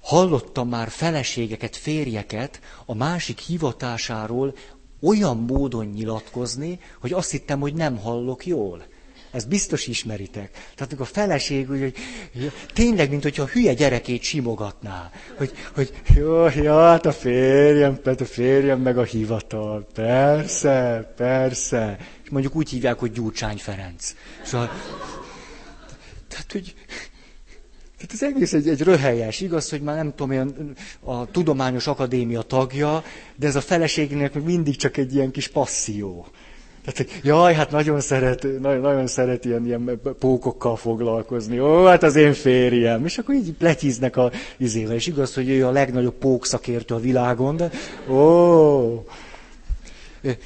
hallottam már feleségeket, férjeket a másik hivatásáról olyan módon nyilatkozni, hogy azt hittem, hogy nem hallok jól. Ezt biztos ismeritek. Tehát a feleség, hogy, hogy tényleg, mint hogyha a hülye gyerekét simogatná. Hogy, hogy jó, jó, hát a férjem, a férjem meg a hivatal. Persze, persze. És mondjuk úgy hívják, hogy Gyurcsány Ferenc. Szóval, tehát, hogy tehát ez egész egy, egy röhelyes, igaz, hogy már nem tudom, olyan a Tudományos Akadémia tagja, de ez a feleségnek még mindig csak egy ilyen kis passzió. Tehát, jaj, hát nagyon szeret, nagyon, nagyon szeret ilyen, ilyen pókokkal foglalkozni. Ó, hát az én férjem. És akkor így pletiznek a izével. És igaz, hogy ő a legnagyobb pókszakértő a világon, de ó,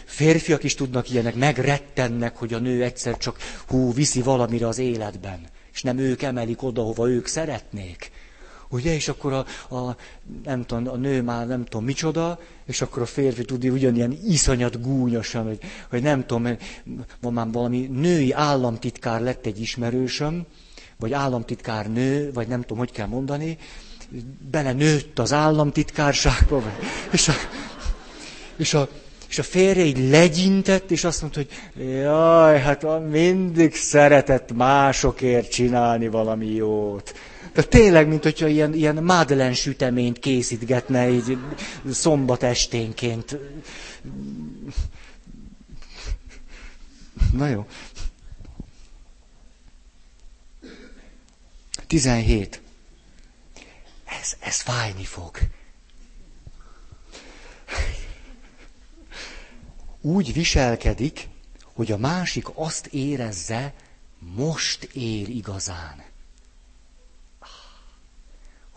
férfiak is tudnak ilyenek, megrettennek, hogy a nő egyszer csak hú, viszi valamire az életben. És nem ők emelik oda, hova ők szeretnék. Ugye, és akkor a, a, nem tudom, a nő már nem tudom micsoda, és akkor a férfi tudja ugyanilyen iszonyat gúnyosan, hogy, hogy nem tudom, van már valami női államtitkár lett egy ismerősöm, vagy államtitkár nő, vagy nem tudom, hogy kell mondani, bele nőtt az államtitkárságba, és a, és a, és a férje így legyintett, és azt mondta, hogy jaj, hát mindig szeretett másokért csinálni valami jót. De tényleg, mint hogyha ilyen, ilyen Madeleine süteményt készítgetne így szombat esténként. Na jó. 17. Ez, ez fájni fog. Úgy viselkedik, hogy a másik azt érezze, most él igazán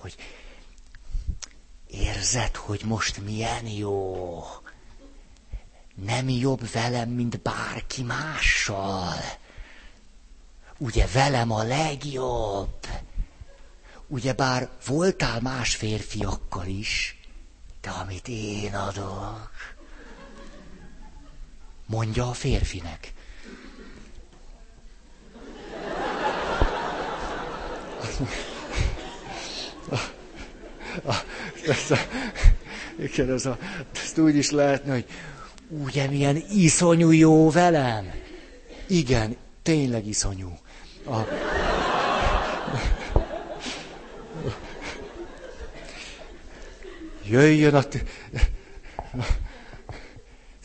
hogy érzed, hogy most milyen jó. Nem jobb velem, mint bárki mással. ugye velem a legjobb. Ugye bár voltál más férfiakkal is, de amit én adok, mondja a férfinek. Ez a, igen, ez a, ezt úgy is lehetne, hogy ugye milyen iszonyú jó velem. Igen, tényleg iszonyú. A... Jöjjön a...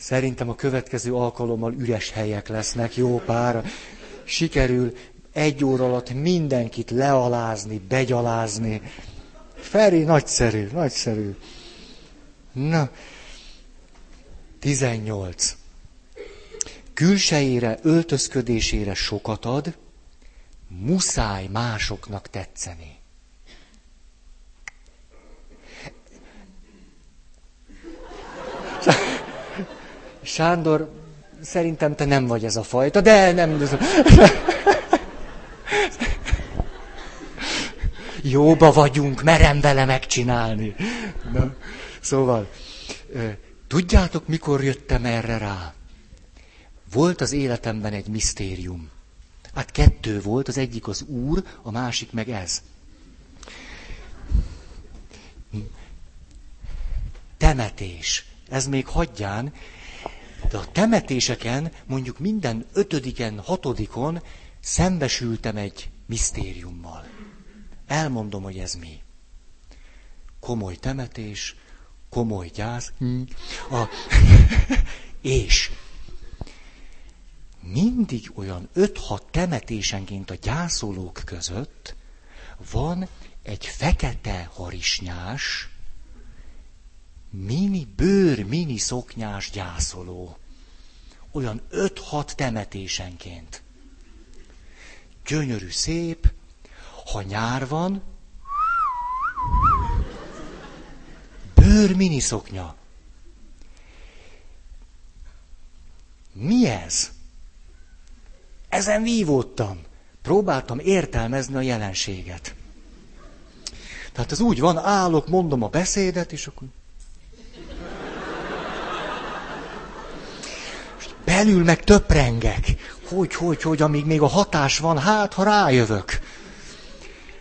Szerintem a következő alkalommal üres helyek lesznek, jó pár. Sikerül egy óra alatt mindenkit lealázni, begyalázni. Feri, nagyszerű, nagyszerű. Na, 18. Külsejére, öltözködésére sokat ad, muszáj másoknak tetszeni. Sándor, szerintem te nem vagy ez a fajta, de nem. Jóba vagyunk, merem vele megcsinálni. Na, szóval, tudjátok, mikor jöttem erre rá? Volt az életemben egy misztérium. Hát kettő volt, az egyik az Úr, a másik meg ez. Temetés. Ez még hagyján, de a temetéseken, mondjuk minden ötödiken, hatodikon szembesültem egy misztériummal. Elmondom, hogy ez mi. Komoly temetés, komoly gyász. Hm. A... és mindig olyan 5-6 temetésenként a gyászolók között van egy fekete harisnyás, mini bőr, mini szoknyás gyászoló. Olyan 5-6 temetésenként. Gyönyörű, szép, ha nyár van, bőr mini szoknya. Mi ez? Ezen vívódtam. Próbáltam értelmezni a jelenséget. Tehát ez úgy van, állok, mondom a beszédet, és akkor... belül meg töprengek. Hogy, hogy, hogy, amíg még a hatás van, hát, ha rájövök.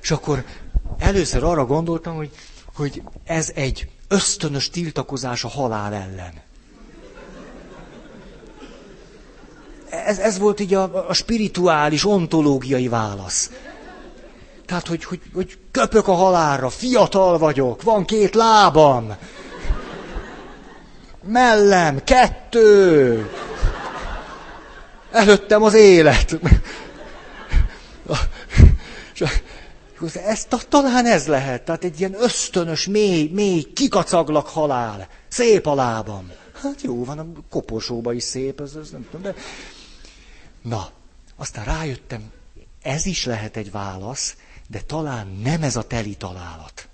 És akkor először arra gondoltam, hogy, hogy ez egy ösztönös tiltakozás a halál ellen. Ez, ez volt így a, a spirituális, ontológiai válasz. Tehát, hogy, hogy, hogy köpök a halálra, fiatal vagyok, van két lábam. Mellem, kettő. Előttem az élet. Ez, talán ez lehet, tehát egy ilyen ösztönös, mély, mély, kikacaglak halál. Szép a lábam. Hát jó, van, a koporsóba is szép, ez, ez nem tudom, de... Na, aztán rájöttem, ez is lehet egy válasz, de talán nem ez a teli találat.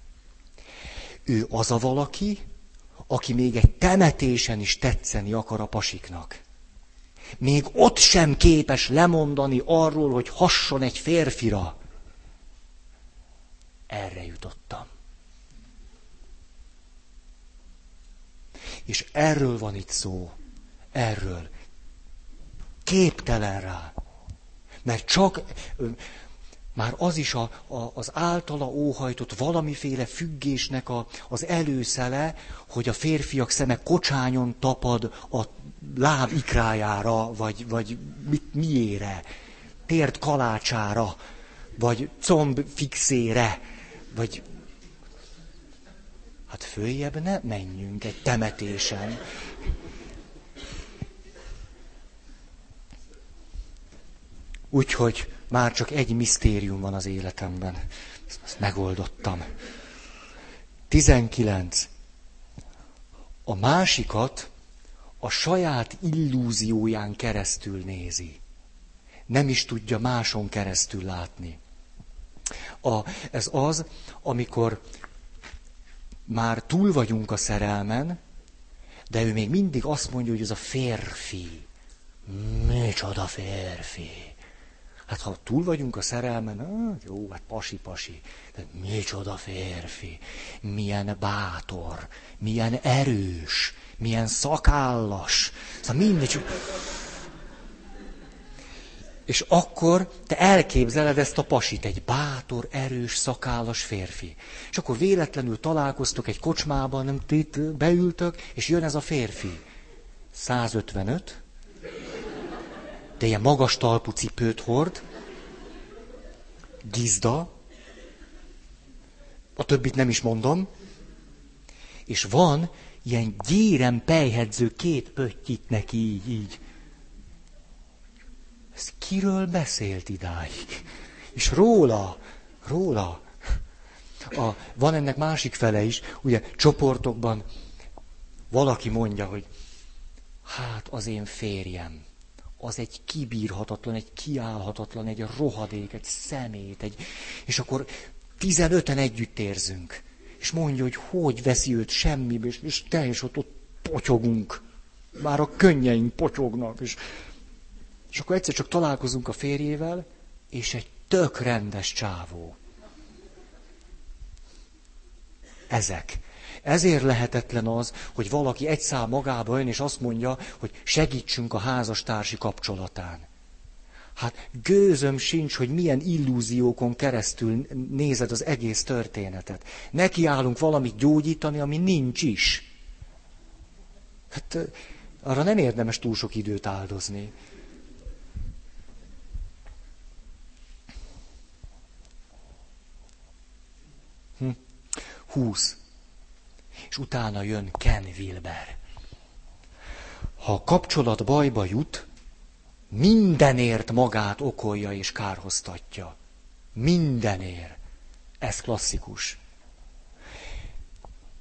Ő az a valaki, aki még egy temetésen is tetszeni akar a pasiknak. Még ott sem képes lemondani arról, hogy hasson egy férfira. Erre jutottam. És erről van itt szó. Erről. Képtelen rá. Mert csak már az is a, a, az általa óhajtott valamiféle függésnek a, az előszele, hogy a férfiak szeme kocsányon tapad a láb ikrájára, vagy, vagy mit, miére, tért kalácsára, vagy comb fixére, vagy hát följebb ne menjünk egy temetésen. Úgyhogy már csak egy misztérium van az életemben. Ezt megoldottam. 19. A másikat a saját illúzióján keresztül nézi. Nem is tudja máson keresztül látni. A, ez az, amikor már túl vagyunk a szerelmen, de ő még mindig azt mondja, hogy ez a férfi. Micsoda férfi. Hát ha túl vagyunk a szerelmen, ah, jó, hát pasi-pasi. De micsoda férfi, milyen bátor, milyen erős, milyen szakállas. Szóval mindegy. És akkor te elképzeled ezt a pasit, egy bátor, erős, szakállas férfi. És akkor véletlenül találkoztok egy kocsmában, nem itt beültök, és jön ez a férfi. 155, de ilyen magas talpú cipőt hord, gizda, a többit nem is mondom, és van ilyen gyérem pejhedző két pöttyit neki így, így. Ez kiről beszélt idáig? És róla, róla. A, van ennek másik fele is, ugye csoportokban valaki mondja, hogy hát az én férjem, az egy kibírhatatlan, egy kiállhatatlan, egy rohadék, egy szemét, egy... és akkor tizenöten együtt érzünk. És mondja, hogy hogy veszi őt semmibe, és, és teljes ott, ott potyogunk. Már a könnyeink potyognak, és, és akkor egyszer csak találkozunk a férjével, és egy tök rendes csávó. Ezek. Ezért lehetetlen az, hogy valaki egy szál magába jön, és azt mondja, hogy segítsünk a házastársi kapcsolatán. Hát gőzöm sincs, hogy milyen illúziókon keresztül nézed az egész történetet. Nekiállunk valamit gyógyítani, ami nincs is. Hát arra nem érdemes túl sok időt áldozni. Hm. Húsz és utána jön Ken Wilber. Ha a kapcsolat bajba jut, mindenért magát okolja és kárhoztatja. Mindenért. Ez klasszikus.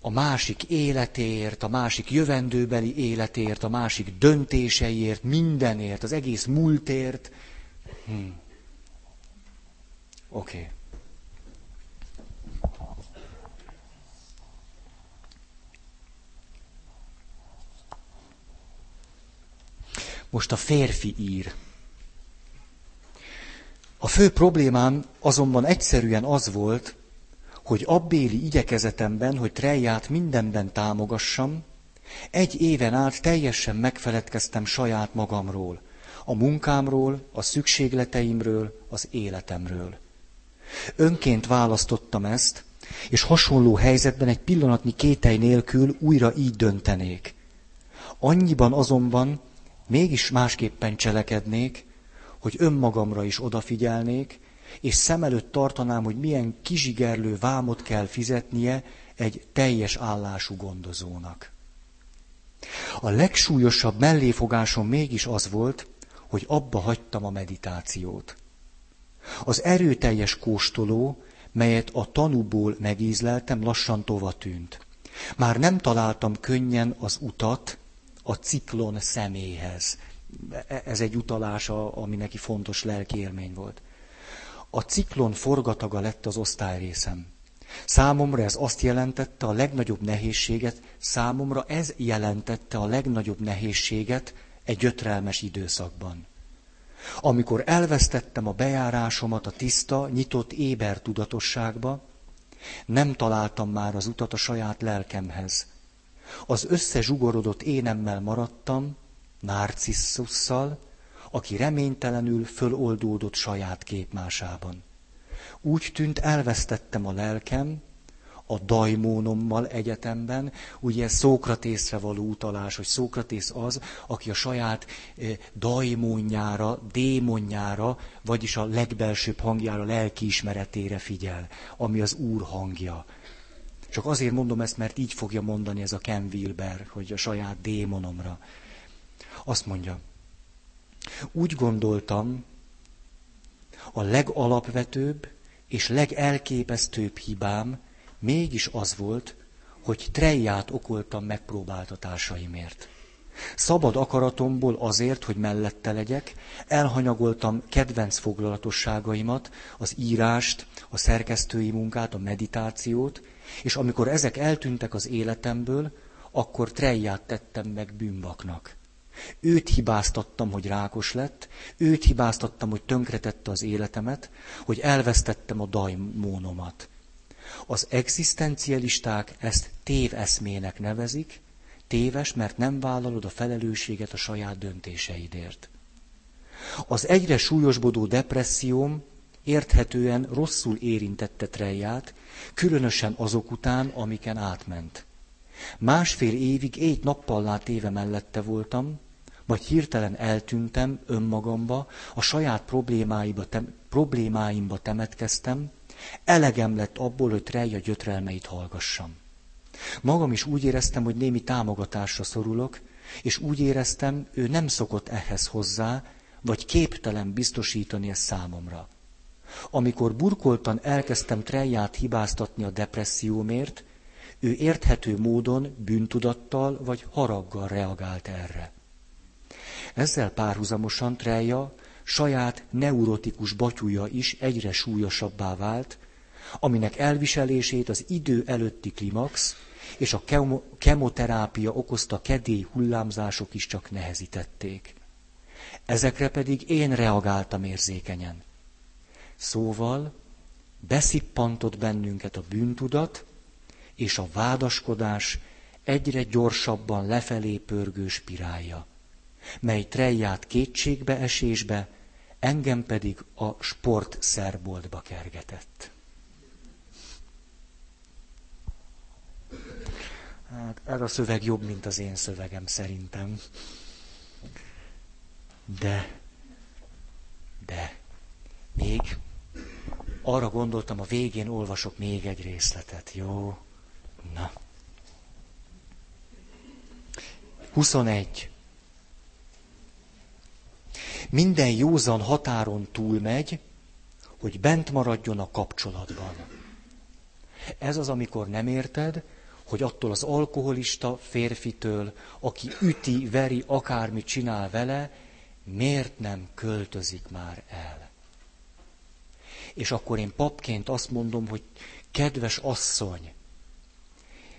A másik életért, a másik jövendőbeli életért, a másik döntéseiért, mindenért, az egész múltért. Hm. Oké. Okay. Most a férfi ír. A fő problémám azonban egyszerűen az volt, hogy abbéli igyekezetemben, hogy Trejját mindenben támogassam, egy éven át teljesen megfeledkeztem saját magamról, a munkámról, a szükségleteimről, az életemről. Önként választottam ezt, és hasonló helyzetben egy pillanatnyi kétely nélkül újra így döntenék. Annyiban azonban, mégis másképpen cselekednék, hogy önmagamra is odafigyelnék, és szem előtt tartanám, hogy milyen kizsigerlő vámot kell fizetnie egy teljes állású gondozónak. A legsúlyosabb melléfogásom mégis az volt, hogy abba hagytam a meditációt. Az erőteljes kóstoló, melyet a tanúból megízleltem, lassan tova tűnt. Már nem találtam könnyen az utat, a ciklon személyhez. E, ez egy utalás, ami neki fontos lelki élmény volt. A ciklon forgataga lett az osztályrészem. Számomra ez azt jelentette a legnagyobb nehézséget, számomra ez jelentette a legnagyobb nehézséget egy gyötrelmes időszakban. Amikor elvesztettem a bejárásomat a tiszta, nyitott éber tudatosságba, nem találtam már az utat a saját lelkemhez. Az összezsugorodott énemmel maradtam, narcisszusszal, aki reménytelenül föloldódott saját képmásában. Úgy tűnt, elvesztettem a lelkem, a daimónommal egyetemben, ugye Szókratészre való utalás, hogy Szókratész az, aki a saját eh, daimónjára, démonjára, vagyis a legbelsőbb hangjára, lelkiismeretére figyel, ami az Úr hangja. Csak azért mondom ezt, mert így fogja mondani ez a Ken Wilber, hogy a saját démonomra. Azt mondja, úgy gondoltam, a legalapvetőbb és legelképesztőbb hibám mégis az volt, hogy trejját okoltam megpróbáltatásaimért. Szabad akaratomból azért, hogy mellette legyek, elhanyagoltam kedvenc foglalatosságaimat, az írást, a szerkesztői munkát, a meditációt, és amikor ezek eltűntek az életemből, akkor trejját tettem meg bűnbaknak. Őt hibáztattam, hogy rákos lett, őt hibáztattam, hogy tönkretette az életemet, hogy elvesztettem a daimónomat. Az egzisztencialisták ezt téveszmének nevezik, téves, mert nem vállalod a felelősséget a saját döntéseidért. Az egyre súlyosbodó depresszióm érthetően rosszul érintette Treját, különösen azok után, amiken átment. Másfél évig éjt nappallá téve mellette voltam, majd hirtelen eltűntem önmagamba, a saját problémáimba, tem, problémáimba temetkeztem, elegem lett abból, hogy Treja gyötrelmeit hallgassam. Magam is úgy éreztem, hogy némi támogatásra szorulok, és úgy éreztem, ő nem szokott ehhez hozzá, vagy képtelen biztosítani ezt számomra. Amikor burkoltan elkezdtem Treját hibáztatni a depressziómért, ő érthető módon bűntudattal vagy haraggal reagált erre. Ezzel párhuzamosan Treja saját neurotikus batyúja is egyre súlyosabbá vált, aminek elviselését az idő előtti klimax és a kemoterápia okozta kedély hullámzások is csak nehezítették. Ezekre pedig én reagáltam érzékenyen. Szóval beszippantott bennünket a bűntudat és a vádaskodás egyre gyorsabban lefelé pörgő spirálja, mely trejját kétségbeesésbe, engem pedig a sportszerboltba kergetett. Hát ez a szöveg jobb, mint az én szövegem szerintem. De, de, még arra gondoltam, a végén olvasok még egy részletet, jó? Na. 21. Minden józan határon túlmegy, hogy bent maradjon a kapcsolatban. Ez az, amikor nem érted, hogy attól az alkoholista férfitől, aki üti, veri, akármit csinál vele, miért nem költözik már el? És akkor én papként azt mondom, hogy kedves asszony,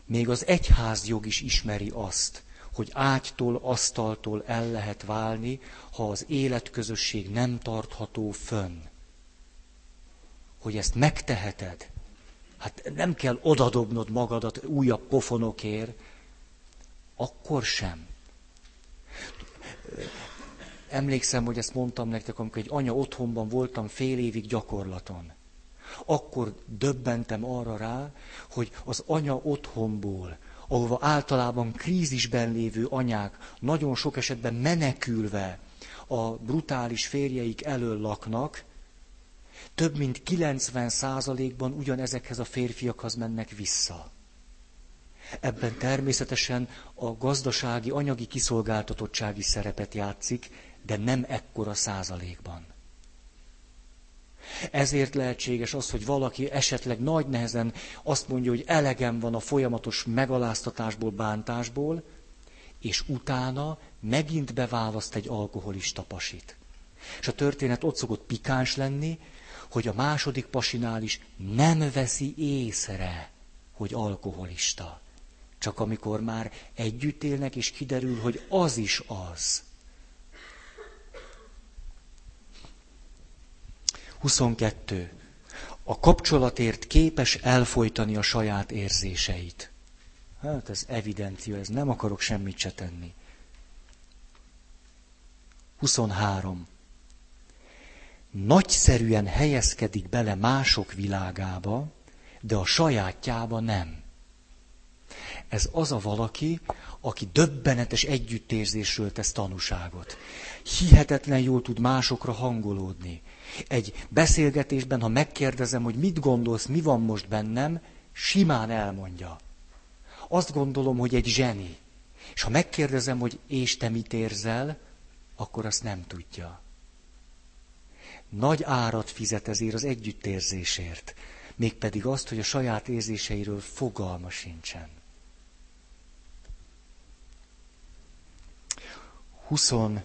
még az egyházjog is ismeri azt, hogy ágytól, asztaltól el lehet válni, ha az életközösség nem tartható fönn. Hogy ezt megteheted. Hát nem kell odadobnod magadat újabb pofonokért, akkor sem. Emlékszem, hogy ezt mondtam nektek, amikor egy anya otthonban voltam fél évig gyakorlaton. Akkor döbbentem arra rá, hogy az anya otthonból, ahova általában krízisben lévő anyák nagyon sok esetben menekülve a brutális férjeik elől laknak, több mint 90 százalékban ugyanezekhez a férfiakhoz mennek vissza. Ebben természetesen a gazdasági, anyagi kiszolgáltatottsági szerepet játszik, de nem ekkora százalékban. Ezért lehetséges az, hogy valaki esetleg nagy nehezen azt mondja, hogy elegem van a folyamatos megaláztatásból, bántásból, és utána megint beválaszt egy alkoholista pasit. És a történet ott szokott pikáns lenni, hogy a második pasinál is nem veszi észre, hogy alkoholista. Csak amikor már együtt élnek, és kiderül, hogy az is az. 22. A kapcsolatért képes elfolytani a saját érzéseit. Hát ez evidencia, ez nem akarok semmit se tenni. 23. Nagyszerűen helyezkedik bele mások világába, de a sajátjába nem. Ez az a valaki, aki döbbenetes együttérzésről tesz tanúságot. Hihetetlen jól tud másokra hangolódni. Egy beszélgetésben, ha megkérdezem, hogy mit gondolsz, mi van most bennem, simán elmondja. Azt gondolom, hogy egy zseni. És ha megkérdezem, hogy és te mit érzel, akkor azt nem tudja. Nagy árat fizet ezért az együttérzésért, mégpedig azt, hogy a saját érzéseiről fogalma sincsen. 24.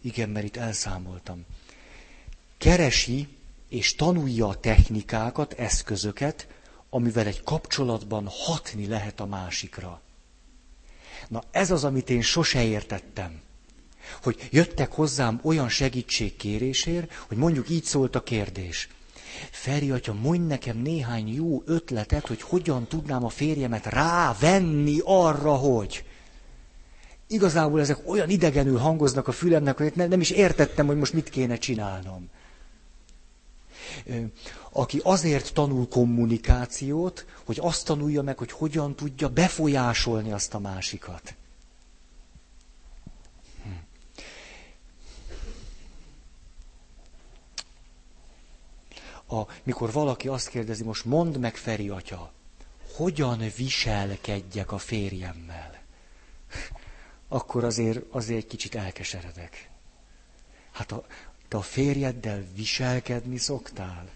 Igen, mert itt elszámoltam. Keresi és tanulja a technikákat, eszközöket, amivel egy kapcsolatban hatni lehet a másikra. Na ez az, amit én sose értettem. Hogy jöttek hozzám olyan segítségkérésért, hogy mondjuk így szólt a kérdés. Feri atya, mondj nekem néhány jó ötletet, hogy hogyan tudnám a férjemet rávenni arra, hogy igazából ezek olyan idegenül hangoznak a fülemnek, hogy nem is értettem, hogy most mit kéne csinálnom. Aki azért tanul kommunikációt, hogy azt tanulja meg, hogy hogyan tudja befolyásolni azt a másikat. Hm. A, mikor valaki azt kérdezi, most mondd meg, Feri atya, hogyan viselkedjek a férjemmel? Akkor azért, azért egy kicsit elkeseredek. Hát a, te a férjeddel viselkedni szoktál?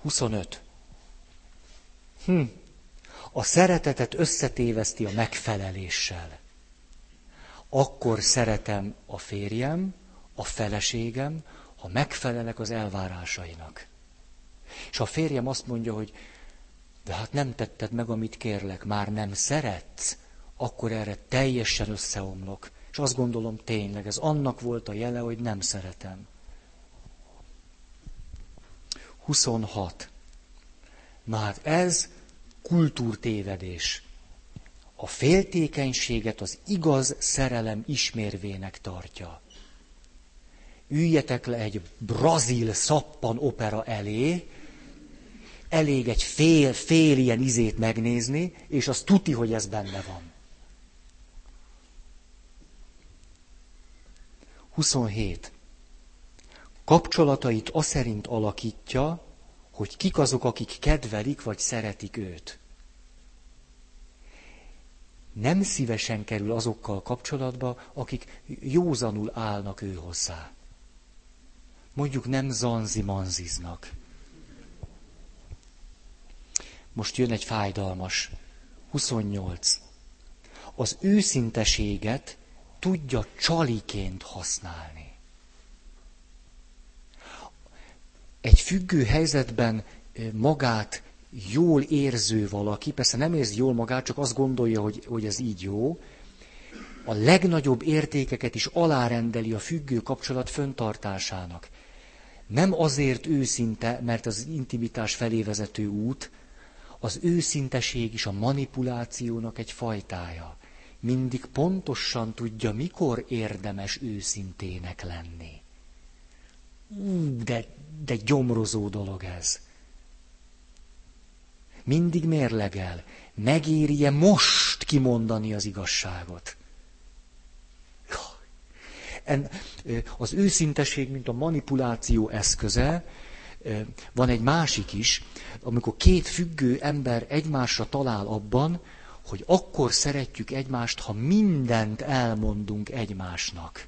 Huszonöt. Hm. A szeretetet összetéveszti a megfeleléssel. Akkor szeretem a férjem, a feleségem, ha megfelelek az elvárásainak. És a férjem azt mondja, hogy de hát nem tetted meg, amit kérlek, már nem szeretsz, akkor erre teljesen összeomlok. És azt gondolom tényleg, ez annak volt a jele, hogy nem szeretem. 26. Na hát ez kultúrtévedés. A féltékenységet az igaz szerelem ismérvének tartja. Üljetek le egy brazil szappan opera elé, elég egy fél, fél ilyen izét megnézni, és az tuti, hogy ez benne van. 27. Kapcsolatait aszerint alakítja, hogy kik azok, akik kedvelik vagy szeretik őt. Nem szívesen kerül azokkal kapcsolatba, akik józanul állnak ő hozzá. Mondjuk nem zanzi-manziznak. Most jön egy fájdalmas. 28. Az őszinteséget tudja csaliként használni. Egy függő helyzetben magát jól érző valaki, persze nem érzi jól magát, csak azt gondolja, hogy, hogy ez így jó, a legnagyobb értékeket is alárendeli a függő kapcsolat föntartásának. Nem azért őszinte, mert az intimitás felé vezető út, az őszinteség is a manipulációnak egy fajtája. Mindig pontosan tudja, mikor érdemes őszintének lenni. Ú, de, de gyomrozó dolog ez. Mindig mérlegel. Megéri-e most kimondani az igazságot? Az őszinteség, mint a manipuláció eszköze, van egy másik is, amikor két függő ember egymásra talál abban, hogy akkor szeretjük egymást, ha mindent elmondunk egymásnak.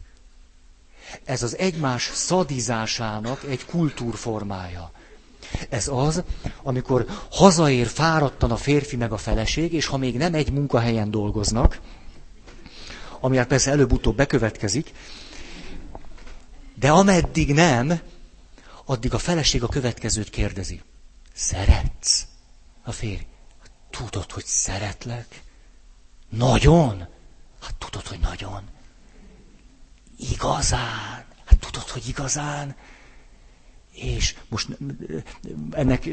Ez az egymás szadizásának egy kultúrformája. Ez az, amikor hazaér fáradtan a férfi meg a feleség, és ha még nem egy munkahelyen dolgoznak, ami hát persze előbb-utóbb bekövetkezik, de ameddig nem, addig a feleség a következőt kérdezi. Szeretsz? A férj. Tudod, hogy szeretlek? Nagyon? Hát tudod, hogy nagyon. Igazán? Hát tudod, hogy igazán? És most ennek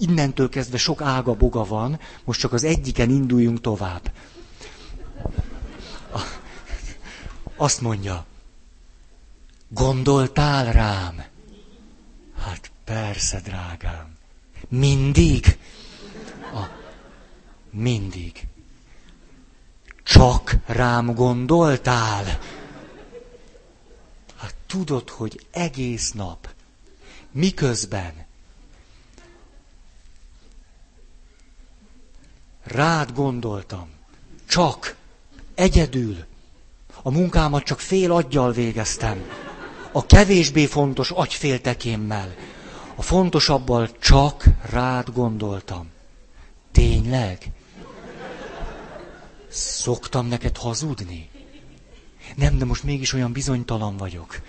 innentől kezdve sok ága boga van, most csak az egyiken induljunk tovább. Azt mondja, gondoltál rám? Hát persze, drágám. Mindig? A, mindig. Csak rám gondoltál? Hát tudod, hogy egész nap, miközben rád gondoltam, csak, egyedül, a munkámat csak fél aggyal végeztem a kevésbé fontos agyféltekémmel. A fontosabbal csak rád gondoltam. Tényleg? Szoktam neked hazudni? Nem, de most mégis olyan bizonytalan vagyok.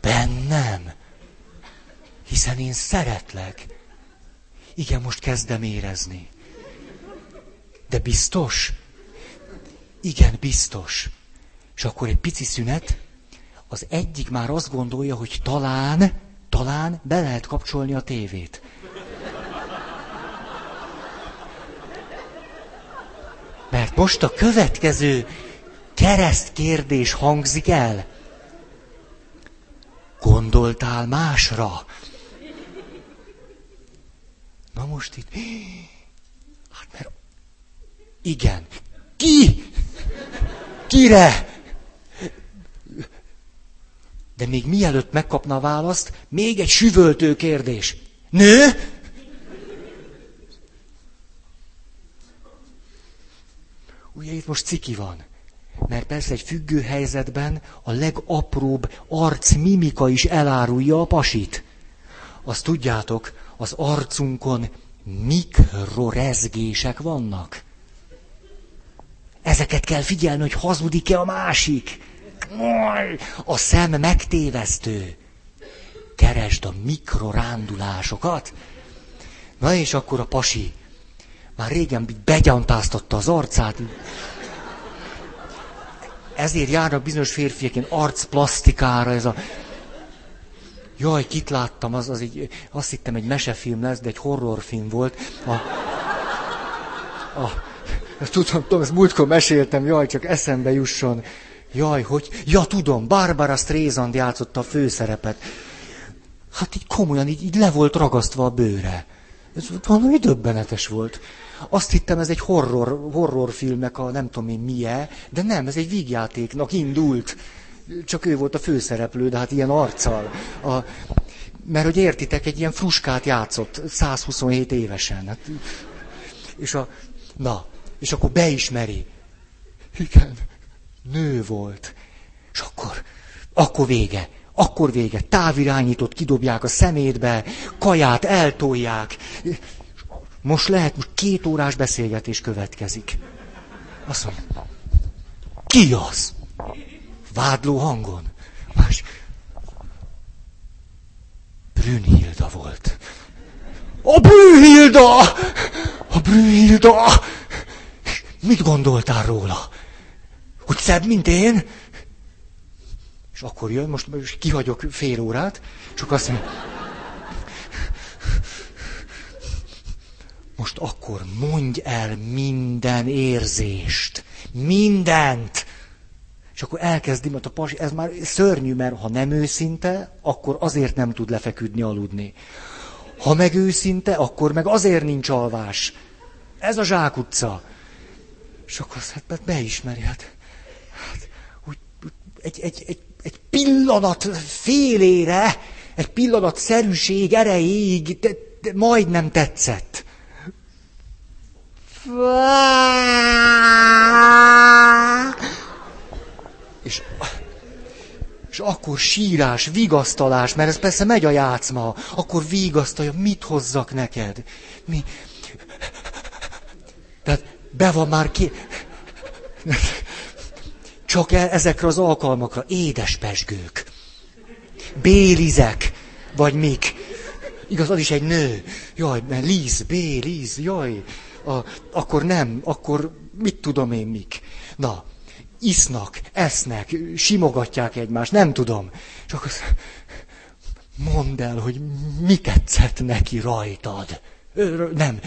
Benne Nem. Hiszen én szeretlek. Igen, most kezdem érezni. De biztos? Igen, biztos. És akkor egy pici szünet, az egyik már azt gondolja, hogy talán, talán be lehet kapcsolni a tévét. Mert most a következő kereszt kérdés hangzik el. Gondoltál másra? Na most itt... Hát mert... Igen. Ki? Kire? De még mielőtt megkapna a választ, még egy süvöltő kérdés. Nő? Ugye itt most ciki van. Mert persze egy függő helyzetben a legapróbb arcmimika is elárulja a pasit. Azt tudjátok, az arcunkon mikrorezgések vannak. Ezeket kell figyelni, hogy hazudik-e a másik. A szem megtévesztő. Keresd a mikrorándulásokat. Na és akkor a pasi már régen begyantáztatta az arcát. Ezért járnak bizonyos férfiak ilyen arcplasztikára, ez a... Jaj, kit láttam, az, az egy, azt hittem egy mesefilm lesz, de egy horrorfilm volt. A, a, tudom, tudom, ezt múltkor meséltem, jaj, csak eszembe jusson. Jaj, hogy... Ja, tudom, Barbara Streisand játszotta a főszerepet. Hát így komolyan, így, így le volt ragasztva a bőre. Ez valami döbbenetes volt. Azt hittem, ez egy horror, horrorfilmnek a nem tudom én milyen, de nem, ez egy vígjátéknak indult. Csak ő volt a főszereplő, de hát ilyen arccal. A, mert hogy értitek, egy ilyen fruskát játszott 127 évesen. Hát, és a, na, és akkor beismeri. Igen, nő volt. És akkor, akkor vége. Akkor vége. Távirányított kidobják a szemétbe, kaját eltolják. Most lehet, most két órás beszélgetés következik. Azt mondja, ki az? Vádló hangon. Más. Brünnhilda volt. A Brünnhilda! A Brünnhilda! Mit gondoltál róla? Hogy szebb, mint én? És akkor jön, most, most kihagyok fél órát, csak azt mondja, most akkor mondj el minden érzést, mindent. És akkor elkezdi, mert a pasi, ez már szörnyű, mert ha nem őszinte, akkor azért nem tud lefeküdni, aludni. Ha meg őszinte, akkor meg azért nincs alvás. Ez a zsákutca. És akkor azt hát beismeri, hát, egy, egy, egy, egy pillanat félére, egy pillanat szerűség erejéig de, de majdnem tetszett. És, és akkor sírás, vigasztalás, mert ez persze megy a játszma, akkor vigasztalja, mit hozzak neked. Mi? Tehát be van már ki... Csak e- ezekre az alkalmakra édes pesgők, bélizek, vagy mik. Igaz, az is egy nő. Jaj, mert Liz, B, Liz, jaj a, akkor nem, akkor mit tudom én mik. Na, isznak, esznek, simogatják egymást, nem tudom. Csak azt mondd el, hogy mi tetszett neki rajtad. Ö, nem,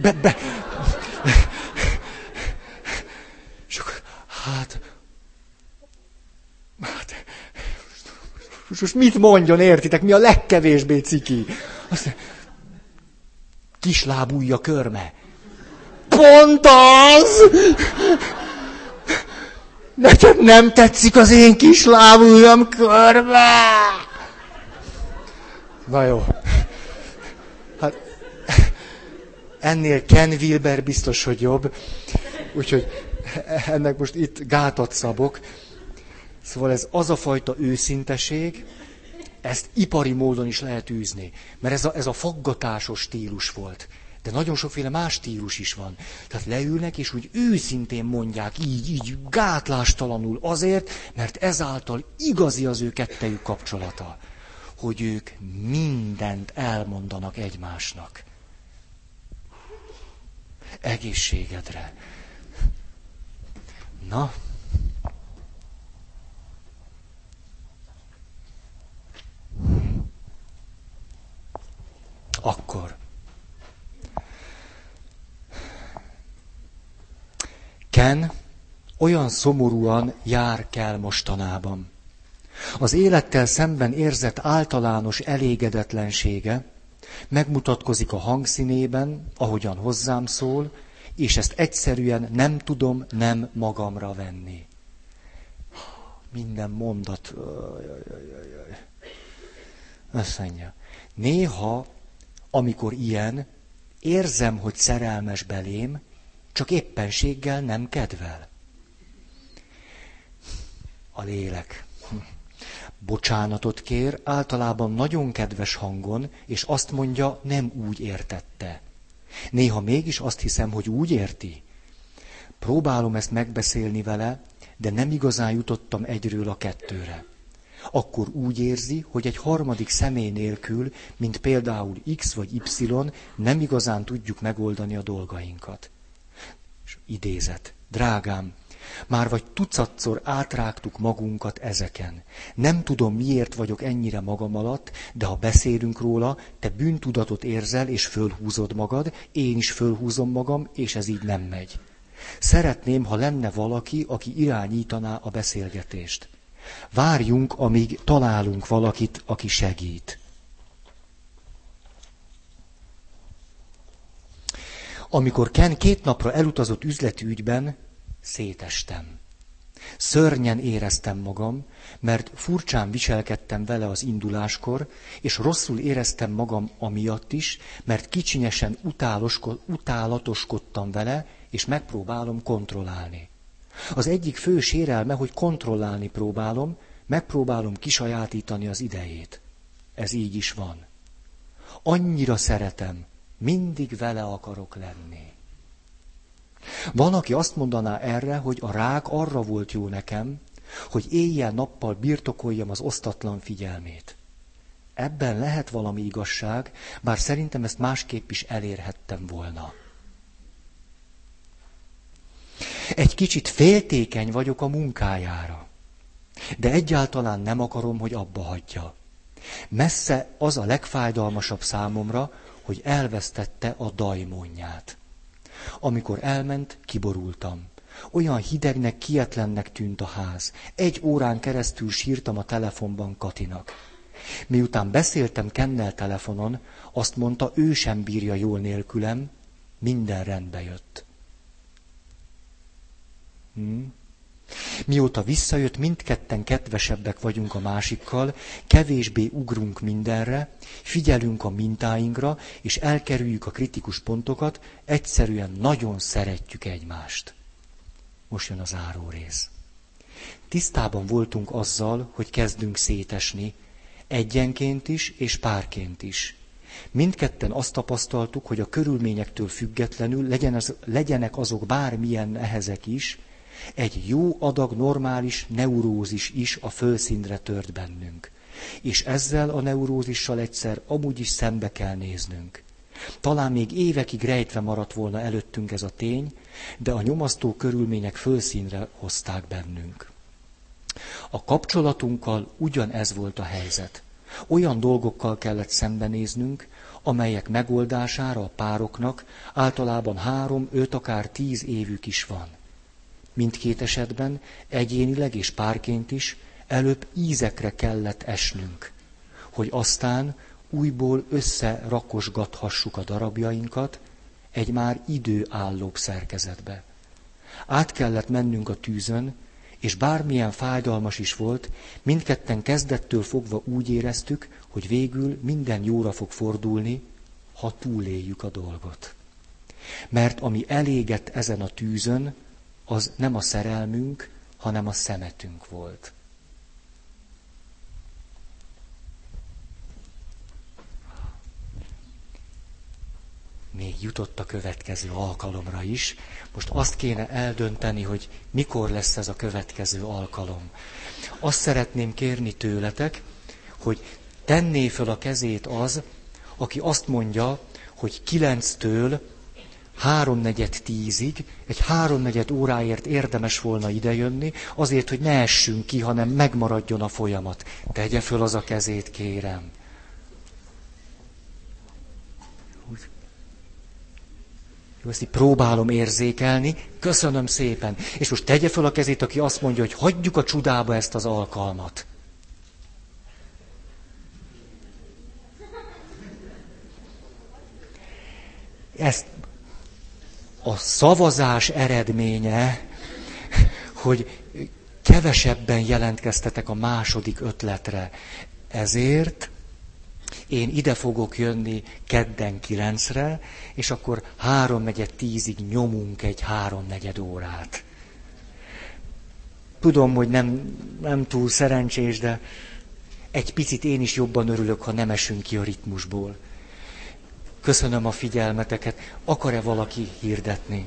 be, be. Akkor, hát, hát, most mit mondjon, értitek, mi a legkevésbé ciki? Azt kislábúja körme. Pont az! Neked nem tetszik az én kis lábujjam körbe? Na jó. Hát ennél Ken Wilber biztos, hogy jobb. Úgyhogy ennek most itt gátat szabok. Szóval ez az a fajta őszinteség, ezt ipari módon is lehet űzni. Mert ez a, ez a faggatásos stílus volt. De nagyon sokféle más stílus is van. Tehát leülnek, és úgy őszintén mondják, így, így gátlástalanul azért, mert ezáltal igazi az ő kettejük kapcsolata. hogy ők mindent elmondanak egymásnak. Egészségedre. Na, akkor Ken olyan szomorúan jár kell mostanában. Az élettel szemben érzett általános elégedetlensége megmutatkozik a hangszínében, ahogyan hozzám szól, és ezt egyszerűen nem tudom nem magamra venni. Minden mondat. Azt mondja. Néha, amikor ilyen, érzem, hogy szerelmes belém, csak éppenséggel nem kedvel. A lélek. Bocsánatot kér, általában nagyon kedves hangon, és azt mondja, nem úgy értette. Néha mégis azt hiszem, hogy úgy érti. Próbálom ezt megbeszélni vele, de nem igazán jutottam egyről a kettőre. Akkor úgy érzi, hogy egy harmadik személy nélkül, mint például X vagy Y, nem igazán tudjuk megoldani a dolgainkat. És idézet. Drágám, már vagy tucatszor átrágtuk magunkat ezeken. Nem tudom, miért vagyok ennyire magam alatt, de ha beszélünk róla, te bűntudatot érzel, és fölhúzod magad, én is fölhúzom magam, és ez így nem megy. Szeretném, ha lenne valaki, aki irányítaná a beszélgetést. Várjunk, amíg találunk valakit, aki segít. Amikor Ken két napra elutazott üzleti ügyben, szétestem. Szörnyen éreztem magam, mert furcsán viselkedtem vele az induláskor, és rosszul éreztem magam amiatt is, mert kicsinyesen utálatoskodtam vele, és megpróbálom kontrollálni. Az egyik fő sérelme, hogy kontrollálni próbálom, megpróbálom kisajátítani az idejét. Ez így is van. Annyira szeretem, mindig vele akarok lenni. Van, aki azt mondaná erre, hogy a rák arra volt jó nekem, hogy éjjel-nappal birtokoljam az osztatlan figyelmét. Ebben lehet valami igazság, bár szerintem ezt másképp is elérhettem volna. Egy kicsit féltékeny vagyok a munkájára, de egyáltalán nem akarom, hogy abba hagyja. Messze az a legfájdalmasabb számomra, hogy elvesztette a dajmonját. Amikor elment, kiborultam. Olyan hidegnek, kietlennek tűnt a ház. Egy órán keresztül sírtam a telefonban Katinak. Miután beszéltem Kennel telefonon, azt mondta, ő sem bírja jól nélkülem, minden rendbe jött. Mióta visszajött, mindketten kedvesebbek vagyunk a másikkal, kevésbé ugrunk mindenre, figyelünk a mintáinkra, és elkerüljük a kritikus pontokat, egyszerűen nagyon szeretjük egymást. Most jön az áró rész. Tisztában voltunk azzal, hogy kezdünk szétesni, egyenként is és párként is. Mindketten azt tapasztaltuk, hogy a körülményektől függetlenül legyen az, legyenek azok bármilyen nehezek is, egy jó adag normális neurózis is a fölszínre tört bennünk. És ezzel a neurózissal egyszer amúgy is szembe kell néznünk. Talán még évekig rejtve maradt volna előttünk ez a tény, de a nyomasztó körülmények fölszínre hozták bennünk. A kapcsolatunkkal ugyanez volt a helyzet. Olyan dolgokkal kellett szembenéznünk, amelyek megoldására a pároknak általában három, öt, akár tíz évük is van. Mindkét esetben, egyénileg és párként is, előbb ízekre kellett esnünk, hogy aztán újból összerakosgathassuk a darabjainkat egy már időállóbb szerkezetbe. Át kellett mennünk a tűzön, és bármilyen fájdalmas is volt, mindketten kezdettől fogva úgy éreztük, hogy végül minden jóra fog fordulni, ha túléljük a dolgot. Mert ami elégett ezen a tűzön, az nem a szerelmünk, hanem a szemetünk volt. Még jutott a következő alkalomra is. Most azt kéne eldönteni, hogy mikor lesz ez a következő alkalom. Azt szeretném kérni tőletek, hogy tenné föl a kezét az, aki azt mondja, hogy kilenctől háromnegyed tízig, egy háromnegyed óráért érdemes volna idejönni, azért, hogy ne essünk ki, hanem megmaradjon a folyamat. Tegye föl az a kezét, kérem. Jó, ezt így próbálom érzékelni. Köszönöm szépen. És most tegye föl a kezét, aki azt mondja, hogy hagyjuk a csudába ezt az alkalmat. Ezt a szavazás eredménye, hogy kevesebben jelentkeztetek a második ötletre. Ezért én ide fogok jönni kedden kilencre, és akkor háromnegyed tízig nyomunk egy háromnegyed órát. Tudom, hogy nem, nem túl szerencsés, de egy picit én is jobban örülök, ha nem esünk ki a ritmusból. Köszönöm a figyelmeteket. Akar-e valaki hirdetni?